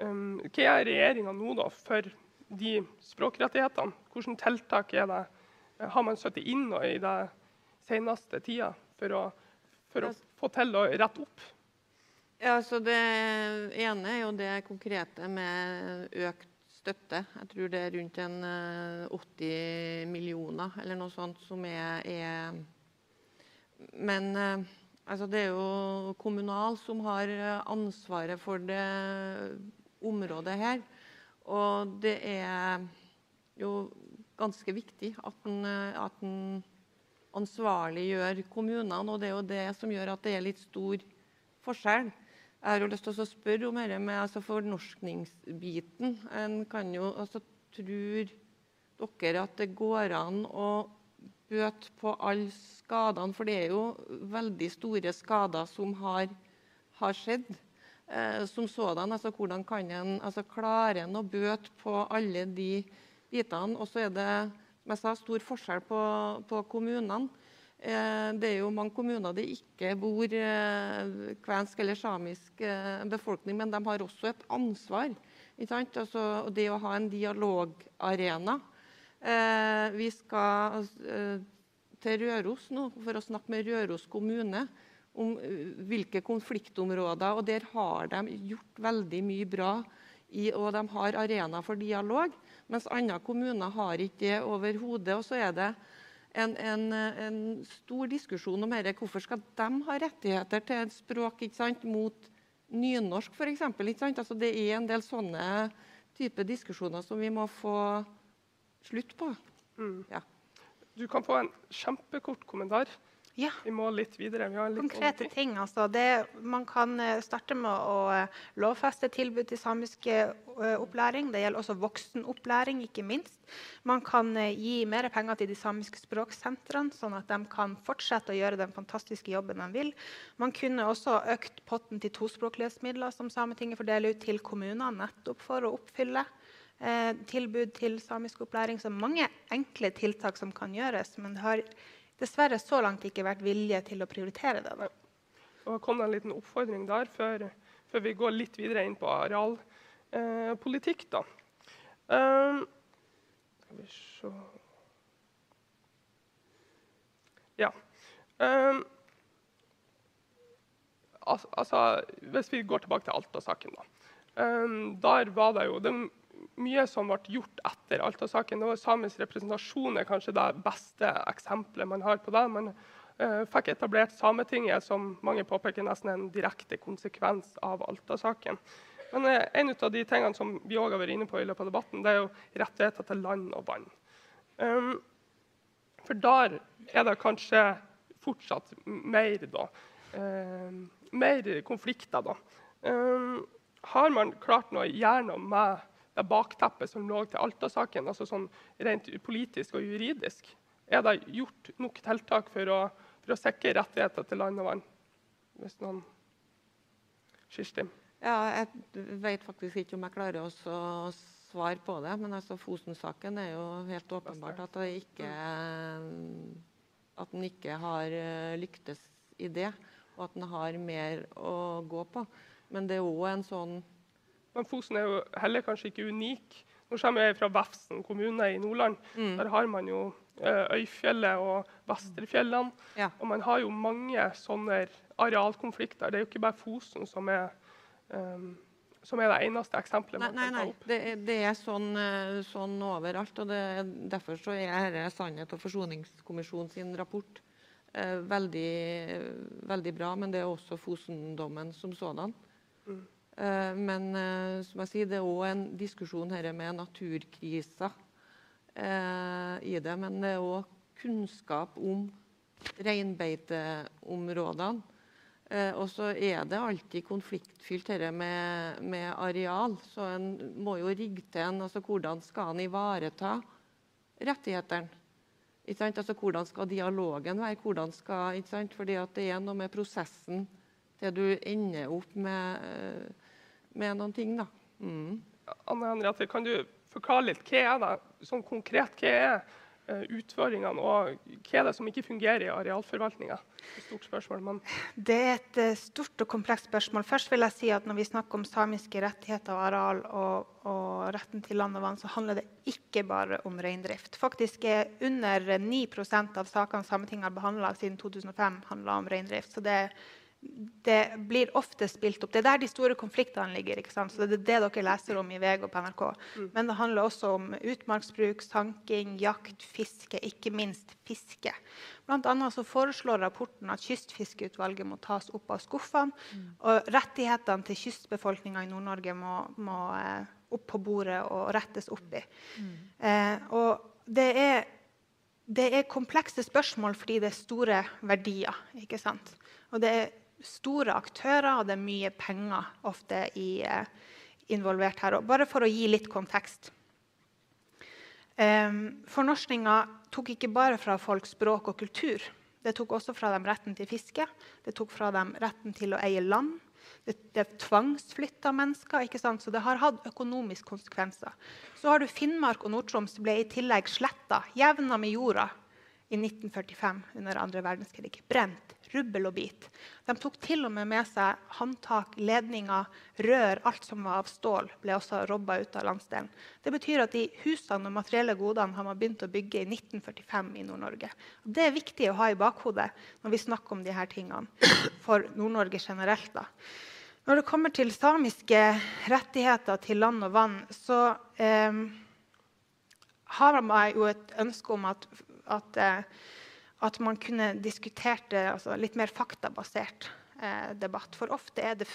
um, gjør regjeringa nå da, for de språkrettighetene? Hvilke tiltak er det, har man satt inn i det seneste tida for å, for å få til å rette opp? Ja, så Det ene er jo det konkrete med økt støtte. Jeg tror det er rundt en 80 eh, millioner eller noe sånt som er, er Men eh, altså det er jo Kommunal som har ansvaret for det området her. Og det er jo ganske viktig at en, at en ansvarliggjør kommunene. Og det er jo det som gjør at det er litt stor forskjell. Jeg har jo lyst til å spørre om dette med altså fornorskningsbiten. En kan jo, altså, Tror dere at det går an å bøte på alle skadene? For det er jo veldig store skader som har, har skjedd. Eh, som sådan, altså Hvordan kan en altså, klare en å bøte på alle de bitene? Og så er det som jeg sa, stor forskjell på, på kommunene. Eh, det er jo mange kommuner det ikke bor eh, kvensk eller samisk eh, befolkning, men de har også et ansvar. Altså, det å ha en dialogarena. Vi skal til Røros nå for å snakke med Røros kommune om hvilke konfliktområder. og Der har de gjort veldig mye bra, i, og de har arena for dialog. Mens andre kommuner har ikke det overhodet. Og så er det en, en, en, stor diskusjon om dette. Hvorfor skal de ha rettigheter til et språk sant, mot nynorsk, f.eks.? Altså, det er en del sånne type diskusjoner som vi må få slutt på. Mm. Ja. Du kan få en kjempekort kommentar. Ja. Vi må litt videre. Litt Konkrete ting. Altså. Det, man kan eh, starte med å eh, lovfeste tilbud til samisk uh, opplæring. Det gjelder også voksenopplæring, ikke minst. Man kan gi mer penger til de samiske språksentrene, sånn at de kan fortsette å gjøre den fantastiske jobben de vil. Man kunne også økt potten til tospråklighetsmidler som Sametinget fordeler ut til kommunene, nettopp for å oppfylle eh, tilbud til samisk opplæring. Så mange enkle tiltak som kan gjøres. men det har dessverre så langt ikke vært vilje til å prioritere det. Og det kom en liten oppfordring der før, før, vi går litt videre inn på arealpolitikk. Eh, um, skal vi se Ja. Um, altså, hvis vi går tilbake til Alta-saken, da. Um, der var det jo det mye som ble gjort etter Alta-saken. Samisk representasjon er kanskje det beste eksempelet man har på det. Man uh, fikk etablert Sametinget, som mange påpeker nesten en direkte konsekvens av Alta-saken. Men uh, en av de tingene som vi også har vært inne på i løpet av debatten, det er jo rettigheter til land og vann. Um, for der er det kanskje fortsatt mer, da, uh, mer konflikter. da. Um, har man klart noe gjennom med det bakteppet som lå til Alta-saken, altså sånn rent politisk og juridisk? Er det gjort nok tiltak for å, for å sikre rettigheter til land og vann? Hvis noen Kirsti? Ja, jeg vet faktisk ikke om jeg klarer å svare på det. Men altså, Fosen-saken er jo helt åpenbart at, ikke, at den ikke har eh, lyktes i det. og at en har mer å gå på. Men det er òg en sånn Men Fosen er jo heller kanskje ikke unik. Nå kommer jeg fra Vefsn kommune i Nordland. Mm. Der har man jo eh, Øyfjellet og Vesterfjellene. Ja. Og man har jo mange sånne arealkonflikter. Det er jo ikke bare Fosen som er, um, som er det eneste eksempelet Nei, nei, nei. Det, er- det er sånn, eh, sånn overalt. og det, er- Derfor så er dette Sannhet og forsoningskommisjonen sin rapport eh, veldig, veldig bra. Men det er også Fosendommen som sådan. Mm. Eh, men eh, som jeg sier, det er òg en diskusjon her med naturkrisa eh, i det. Men det er òg kunnskap om reinbeiteområdene. Og så er det alltid konfliktfylt dette med, med areal. Så en må jo rigge til en altså Hvordan skal en ivareta rettighetene? Altså, hvordan skal dialogen være? Hvordan skal? Fordi det er noe med prosessen til du ender opp med, med noen ting. da. Mm. Anne Henriette, kan du forklare litt hva er det, sånn konkret, hva er eh, utfordringene, og hva er det som ikke fungerer i arealforvaltninga? Det er et eh, stort og komplekst spørsmål. Først vil jeg si at Når vi snakker om samiske rettigheter og areal og, og retten til land og vann, så handler det ikke bare om reindrift. Faktisk er under 9% av sakene Sametinget har behandla siden 2005, handla om reindrift. Så det, det blir ofte spilt opp. Det er der de store konfliktene ligger. ikke sant? Så Det er det dere leser om i VG og på NRK. Men det handler også om utmarksbruk, sanking, jakt, fiske, ikke minst fiske. Blant annet så foreslår rapporten at Kystfiskeutvalget må tas opp av skuffene. Og rettighetene til kystbefolkninga i Nord-Norge må, må eh, opp på bordet og rettes opp i. Eh, og det er, det er komplekse spørsmål fordi det er store verdier. ikke sant? Og det er store aktører, og det er mye penger ofte i, eh, involvert her. Og bare for å gi litt kontekst. Um, Fornorskninga tok ikke bare fra folk språk og kultur. Det tok også fra dem retten til fiske, det tok fra dem retten til å eie land. Det, det tvangsflytta mennesker, ikke sant? så det har hatt økonomiske konsekvenser. Så har du Finnmark og Nord-Troms ble i tillegg sletta, jevna med jorda, i 1945 under andre verdenskrig. Brent, rubbel og bit. De tok til og med med seg håndtak, ledninger, rør, alt som var av stål, ble også robba ut av landsdelen. Det betyr at de husene og materielle godene har man begynt å bygge i 1945 i Nord-Norge. Det er viktig å ha i bakhodet når vi snakker om disse tingene for Nord-Norge generelt. da. Når det kommer til samiske rettigheter til land og vann, så eh, har man jo et ønske om at, at, eh, at man kunne diskutert det altså litt mer faktabasert eh, debatt. For ofte er det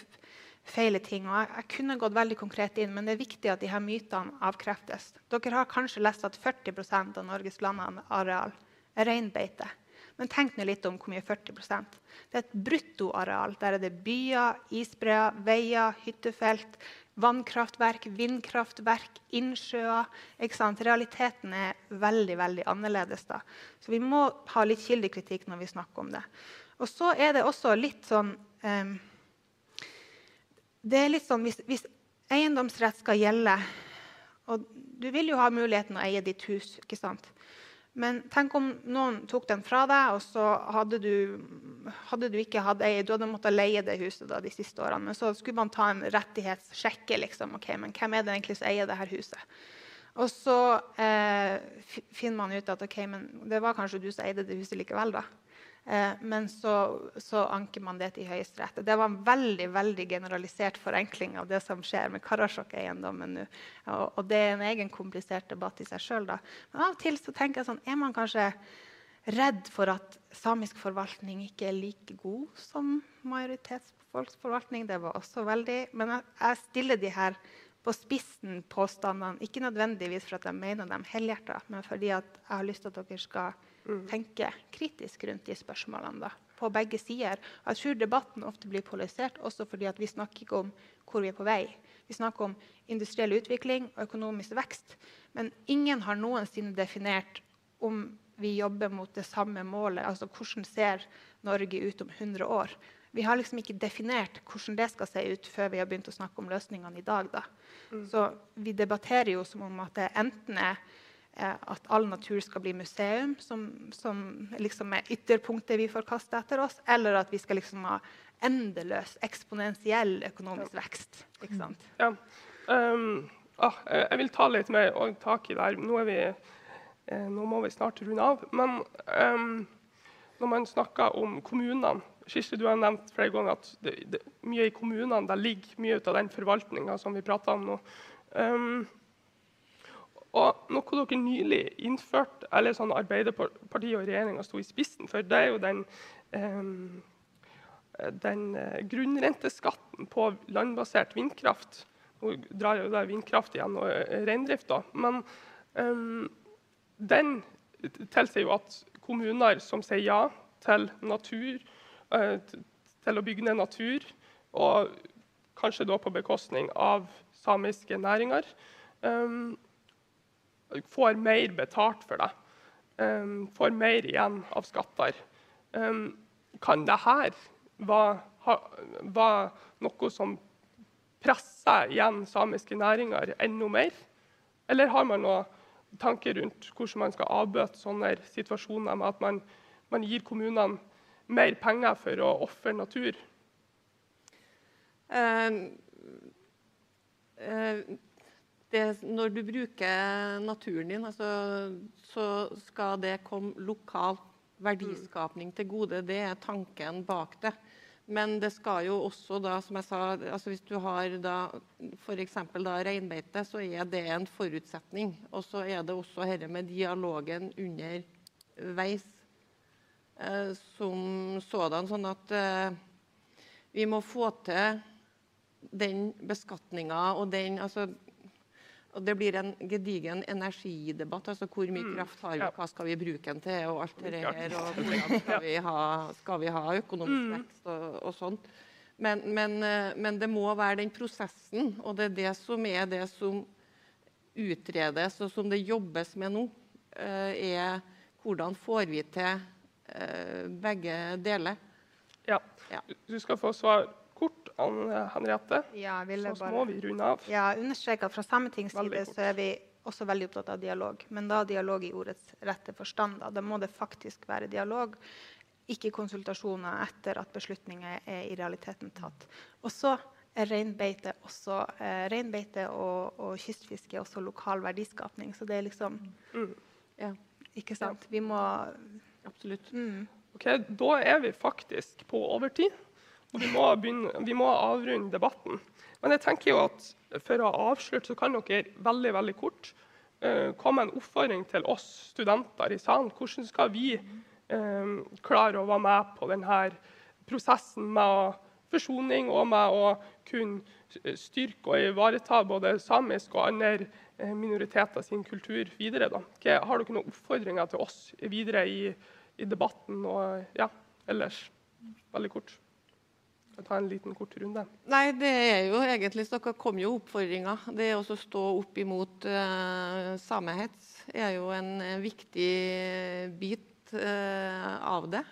feile ting. og jeg, jeg kunne gått veldig konkret inn, men det er viktig at de her mytene avkreftes. Dere har kanskje lest at 40% av Norges landareal er reinbeite. Men tenk nå litt om hvor mye 40% Det er et bruttoareal. Der er det byer, isbreer, veier, hyttefelt, vannkraftverk, vindkraftverk, innsjøer. Ikke sant? Realiteten er veldig veldig annerledes. da. Så vi må ha litt kildekritikk når vi snakker om det. Og så er det også litt sånn um, det er litt sånn, hvis, hvis eiendomsrett skal gjelde og Du vil jo ha muligheten å eie ditt hus. ikke sant? Men tenk om noen tok den fra deg, og så hadde du, hadde du ikke hatt ei. du hadde måttet leie det huset da, de siste årene. Men så skulle man ta en rettighetssjekke. Liksom. Okay, men Hvem er det egentlig som eier det her huset? Og så eh, finner man ut at okay, det var kanskje du som eide det huset likevel. da. Eh, men så, så anker man det til Høyesterett. Det var en veldig veldig generalisert forenkling av det som skjer med Karasjok-eiendommen nå. Og, og det er en egen komplisert debatt i seg sjøl. Men av og til så tenker jeg sånn, er man kanskje redd for at samisk forvaltning ikke er like god som majoritetsfolksforvaltning. Det var også veldig Men jeg, jeg stiller de her på spissen påstandene, ikke nødvendigvis for at jeg mener dem helhjerta, men fordi jeg har lyst til at dere skal tenke kritisk rundt de spørsmålene da, på begge sider. Jeg tror debatten ofte blir polarisert også fordi vi snakker ikke om hvor vi er på vei. Vi snakker om industriell utvikling og økonomisk vekst. Men ingen har noensinne definert om vi jobber mot det samme målet. Altså hvordan ser Norge ut om 100 år? Vi har liksom ikke definert hvordan det skal se ut før vi har begynt å snakke om løsningene i dag. Da. Så vi debatterer jo som om at det enten er at all natur skal bli museum, som, som liksom er ytterpunktet vi får kaste etter oss, eller at vi skal liksom ha endeløs, eksponentiell økonomisk vekst. Ikke sant? Ja. Um, ah, jeg vil ta litt mer tak i det her. Nå, vi, eh, nå, må vi snart runde av. Men um, når man snakker om kommunene Kirsti, du har nevnt flere ganger at det, det, mye i kommunene der ligger mye av den forvaltninga som vi prater om nå. Um, og noe dere nylig innførte, eller sånn Arbeiderpartiet og regjeringa sto i spissen for, det er jo den, eh, den uh, grunnrenteskatten på landbasert vindkraft. Nå drar jo der vindkraft igjen og uh, reindrift, da. Men eh, den tilsier jo at kommuner som sier ja til natur, eh, til å bygge ned natur, og kanskje da på bekostning av samiske næringer, um, får mer betalt for det. Um, får mer igjen av skatter. Um, kan dette være, være noe som presser igjen samiske næringer enda mer? Eller har man noen tanker rundt hvordan man skal avbøte sånne situasjoner med at man, man gir kommunene mer penger for å ofre natur? Um, uh, det, når du bruker naturen din, altså, så skal det komme lokal verdiskapning til gode. Det er tanken bak det. Men det skal jo også, da, som jeg sa, altså hvis du har da f.eks. reinbeite, så er det en forutsetning. Og så er det også dette med dialogen underveis eh, som sådan. Sånn at eh, vi må få til den beskatninga og den altså, og det blir en gedigen energidebatt. altså Hvor mye mm, kraft har vi, hva skal vi bruke den til, og alt det her. Og hvordan skal vi ha, skal vi ha økonomisk mm. vekst og, og sånt. Men, men, eh, men, det må være den prosessen, og det er det som er det som utredes, og som det jobbes med nå, eh, er hvordan får vi til eh, begge deler. Ja. Du skal få svar kort, Henriette? Ja, så bare, må vi runde av. Ja, understreke Fra Sametingets side så er vi også veldig opptatt av dialog. Men da dialog i ordets rette forstand. Da, da må det faktisk være dialog, ikke konsultasjoner etter at beslutninger er i realiteten tatt. Og så er reinbeite, også, eh, reinbeite og, og, kystfiske også lokal verdiskapning. Så det er liksom mm. ja, Ikke sant? Vi må Absolutt. Mm. Ok, Da er vi faktisk på overtid. Og vi må, begynne, vi må avrunde debatten. Men jeg tenker jo at for å avslutte så kan dere veldig veldig kort uh, komme en oppfordring til oss studenter i salen. Hvordan skal vi uh, klare å være med på denne prosessen med forsoning og med å kunne styrke og ivareta både samisk og andre uh, minoriteter sin kultur videre? Da. Har dere noen oppfordringer til oss videre i, i debatten og ja, ellers? Veldig kort ta en liten kort runde? Nei, det er jo egentlig så kom jo oppfordringa. Det å stå opp imot uh, samehets er jo en uh, viktig bit uh, av det.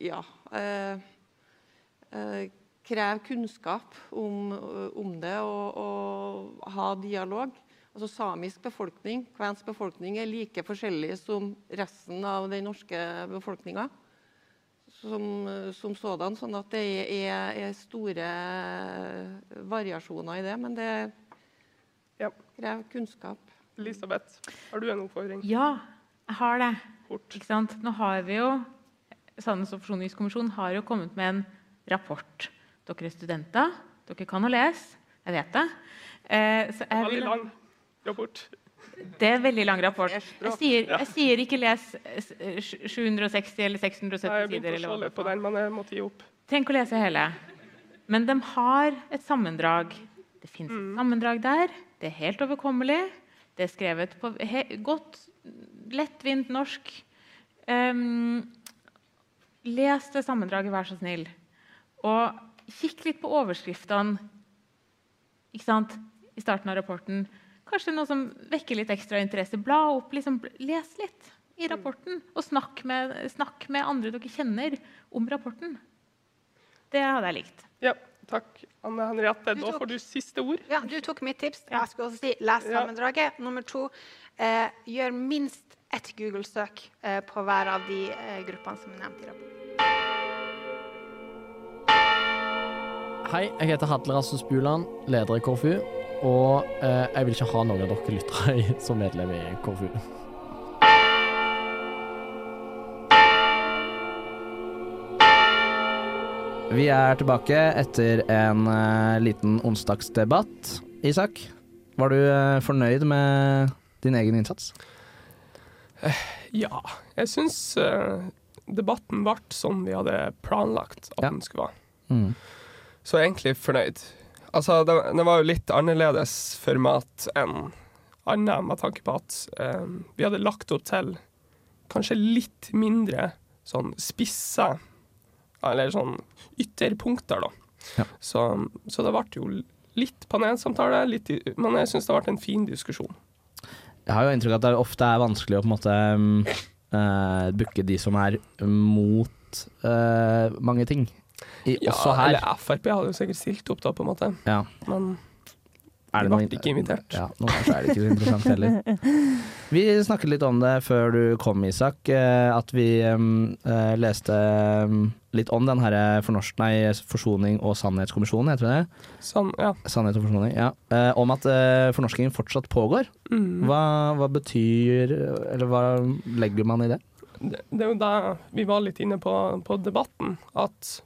ja. Krev kunnskap om, om det og, og, ha dialog. Altså Samisk befolkning, kvensk befolkning er like forskjellig som resten av den norske befolkninga som, som sådan. Sånn at det er, er, store variasjoner i det. Men det krever kunnskap. Elisabeth, har du en oppfordring? Ja, jeg har det. Nå har vi jo Sannhets- og forsoningskommisjonen har jo kommet med en rapport. Dere er studenter, dere kan å lese. Jeg vet det. Eh, Veldig lang rapport. Det er en veldig lang rapport. Jeg sier, jeg sier ikke les 760 eller 670 sider. Jeg begynte å på den, men jeg måtte gi opp. Trenger ikke å lese hele. Men de har et sammendrag. Det fins et mm. sammendrag der. Det er helt overkommelig. Det er skrevet på godt, lettvint norsk. Um, les det sammendraget, vær så snill. Og kikk litt på overskriftene i starten av rapporten. Kanskje noe som vekker litt ekstra interesse. Bla opp, liksom, Les litt i mm. rapporten. Og snakk med, snakk med, andre dere kjenner om rapporten. Det hadde jeg likt. Ja, takk. Anne Henriette, da får du siste ord. Ja, Du tok mitt tips. Jeg skulle også si les sammendraget. Ja. Nummer to, Eh, gjør minst ett Google-søk eh, på hver av de eh, gruppene som er nevnt i rapporten. Hei, jeg heter Hadle Rasmus Buland, leder i KrFU. Og eh, jeg vil ikke ha noen av dere lyttere som medlem i KFU. Vi er tilbake etter en eh, liten onsdagsdebatt. Isak, var du eh, fornøyd med din egen innsats? Ja, jeg syns eh, debatten ble som vi hadde planlagt at den skulle være. Mm. Så jeg er egentlig fornøyd. Altså, det, det var jo litt annerledes format enn annet, med tanke på at eh, vi hadde lagt opp til kanskje litt mindre sånn spissa Eller sånn ytterpunkter, da. Så, så det ble jo litt panelsamtale, litt, men jeg syns det ble en fin diskusjon. Jeg har jo inntrykk av at det ofte er vanskelig å på en måte um, uh, booke de som er mot uh, mange ting. I, Ja, eller Frp hadde jo sikkert stilt opp, da, på en måte. Ja. Men Er det ble ikke invitert. Ja, nå kanskje er det ikke så interessant heller. Vi snakket litt om det før du kom, Isak. eh, At vi um, eh, leste litt om den her fornorsk... Nei, Forsoning og sannhetskommisjonen, heter det? San, ja. Sannhet og forsoning, ja. Eh, om at uh, fornorskingen fortsatt pågår. Mm. Hva, hva betyr Eller hva legger man i det? det, det er jo da vi var litt inne på, på debatten, at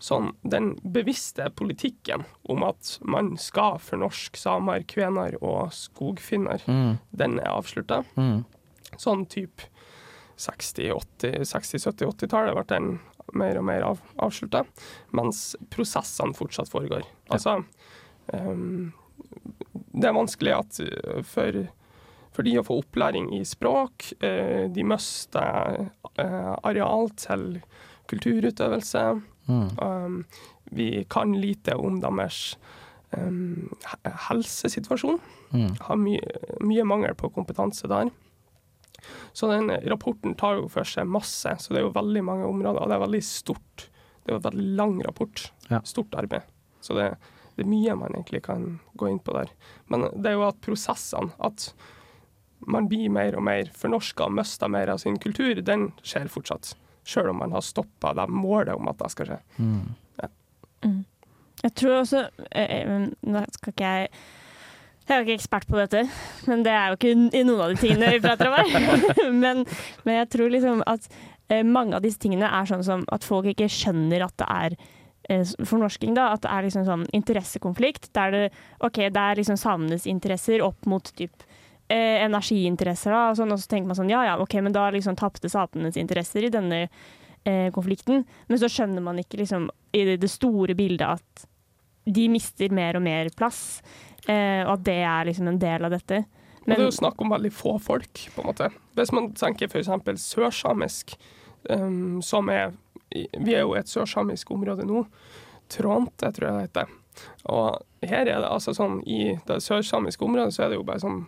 sånn, den bevisste politikken om at man skal fornorske samer, kvener og skogfinner, Mm. den er avslutta. Mm. Sånn type 60-70-80-tallet ble den mer og mer av, avslutta, mens prosessene fortsatt foregår. Altså um, Det er vanskelig at eh, for, for de å få opplæring i språk, eh, de mister eh, areal til kulturutøvelse. Mm. Um, vi kan lite om deres um, helsesituasjon. Mm. Har mye, mye mangel på kompetanse der. Så den rapporten tar jo for seg masse, så det er jo veldig mange områder. Og det er veldig stort. Det er jo en veldig lang rapport. Ja. Stort arbeid. Så det, det er mye man egentlig kan gå inn på der. Men det er jo at prosessene, at man blir mer og mer fornorska og mister mer av sin kultur, den skjer fortsatt. Sjøl om man har stoppa det målet om at det skal skje. Mm. Ja. Mm. Jeg tror også eh, eh, Nå skal ikke jeg jeg er jo ikke ekspert på dette, men det er jo ikke i noen av de tingene vi prater om her. men, men jeg tror liksom at eh, mange av disse tingene er sånn som at folk ikke skjønner at det er fornorsking, da. At det er liksom sånn interessekonflikt. Der det, OK, det er liksom samenes interesser opp mot typ eh, energiinteresser, da, og, sånn, og så tenker man sånn ja ja, OK, men da liksom tapte samenes interesser i denne eh, konflikten. Men så skjønner man ikke liksom i det, store bildet at de mister mer og mer plass, eh, og at det er liksom en del av dette. Og det er jo snakk om veldig få folk, på en måte. Hvis man tenker f.eks. sørsamisk, um, som er Vi er jo et sørsamisk område nå. Trånte, tror jeg det heter. Og her er det altså sånn I det sørsamiske området så er det jo bare sånn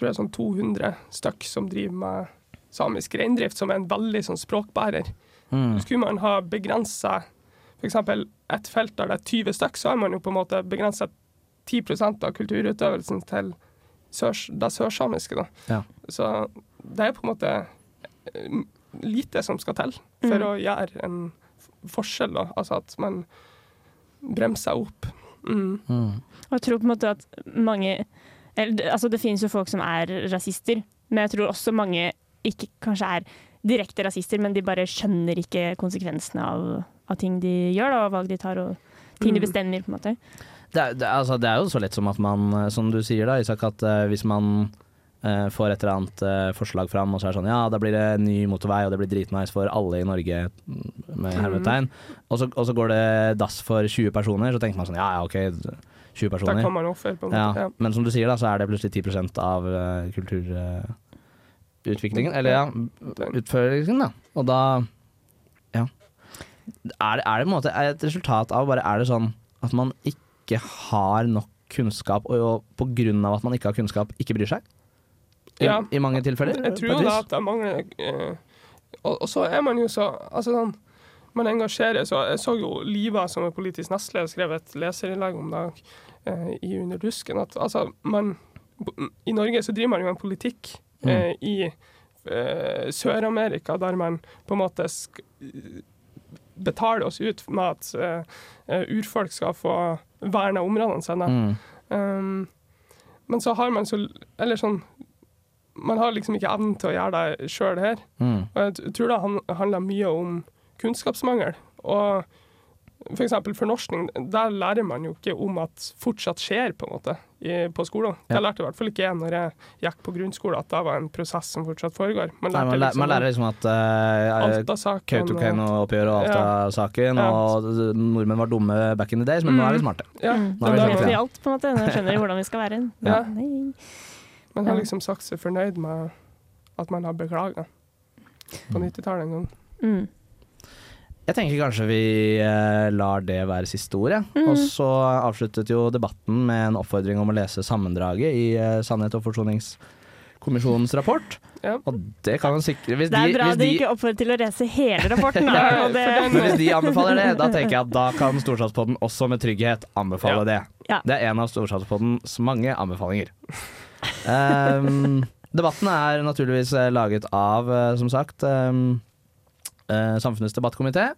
tror det er sånn 200 stykk som driver med samisk reindrift, som er en veldig sånn språkbærer. Mm. Skulle man ha begrensa f.eks. et felt der det er 20 stykk, så har man jo på en måte begrensa 10% av kulturutøvelsen til sørs, det sørsamiske. Da. Ja. Så det er på en måte eh, lite som skal til for Mm. å gjøre en forskjell. Da. Altså at man bremser opp. Mm. Og jeg tror på en måte at mange eller, det- altså Det finnes jo folk som er rasister, men jeg tror også mange ikke kanskje er direkte rasister, men de bare skjønner ikke konsekvensene av, av ting de gjør, da, og valg de tar, og ting de Mm. bestemmer. på en måte. Det, er- det, altså, det er jo så lett som at man, eh, som du sier da, Isak, at uh, hvis man uh, får et eller annet uh, forslag fram, og så er det sånn ja, da blir det ny motorvei, og det blir dritnice for alle i Norge, mm, med hermetegn, og, så, og så går det dass for 20 personer, så tenker man sånn ja, ja, ok, 20 personer. Der kan man offer, på en måte. Ja. Men som du sier, da, så er det plutselig 10 av uh, kulturutviklingen, eller ja, utførelsen, da. Og da ja. Er det, er det på en måte er et resultat av bare er det sånn at man ikke har nok kunnskap, og, og på grunn av at man ikke har kunnskap, ikke bryr seg? I, Ja. i mange tilfeller? Jeg tror da at det mangler uh, og, og så er man jo så Altså sånn Man engasjerer så Jeg så jo Liva, som er politisk nestleder, skrev et leserinnlegg om det eh, i Underdusken. At altså, man I Norge så driver man jo en politikk eh, i eh, Sør-Amerika, der man på en måte betaler oss ut med at eh, eh, urfolk skal få verna områdene sine. Mm. Um, men så har man så Eller sånn Man har liksom ikke evnen til å gjøre det sjøl her. Mm. Og jeg tror det handler mye om kunnskapsmangel. Og f.eks. For fornorskning, der lærer man jo ikke om at fortsatt skjer, på en måte, i, på skolen. Ja. Jeg lærte i hvert fall ikke når jeg gikk på grunnskole, at det var en prosess som fortsatt foregår. Man Nei, man, liksom, man lærer liksom at uh, Alta-saken Kautokeino-oppgjøret og Alta-saken, Ja. og nordmenn var dumme back in the days, men nå er vi smarte. Ja, Mm. Nå er vi alt, på en måte. Nå skjønner vi hvordan vi skal være. Ja. Man har liksom sagt seg fornøyd med at man har beklaga på 90-tallet en gang. Mm. Jeg tenker kanskje vi eh, lar det være siste ord, jeg. Mm. Og så avsluttet jo debatten med en oppfordring om å lese sammendraget i eh, Sannhet og forsoningskommisjonens rapport. Og det kan man sikre hvis Det er de- bra de- ikke oppfordrer til å lese hele rapporten. Da. Ja, det, Men hvis de anbefaler det, da tenker jeg at da kan Storsatspodden også med trygghet anbefale det. Ja. Det er en av Storsatspoddens mange anbefalinger. Um, debatten er naturligvis eh, laget av, som sagt, um, Samfunnets debattkomité.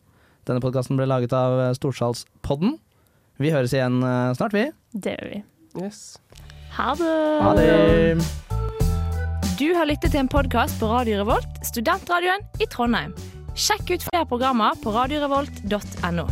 Denne podkasten ble laget av eh, Storsalspodden. Vi høres igjen eh, snart, vi. det gjør vi. Yes. Ha det! Ha det! Du har lyttet til en podkast på Radio Revolt, studentradioen i Trondheim. Sjekk ut flere programmer på radiorevolt.no.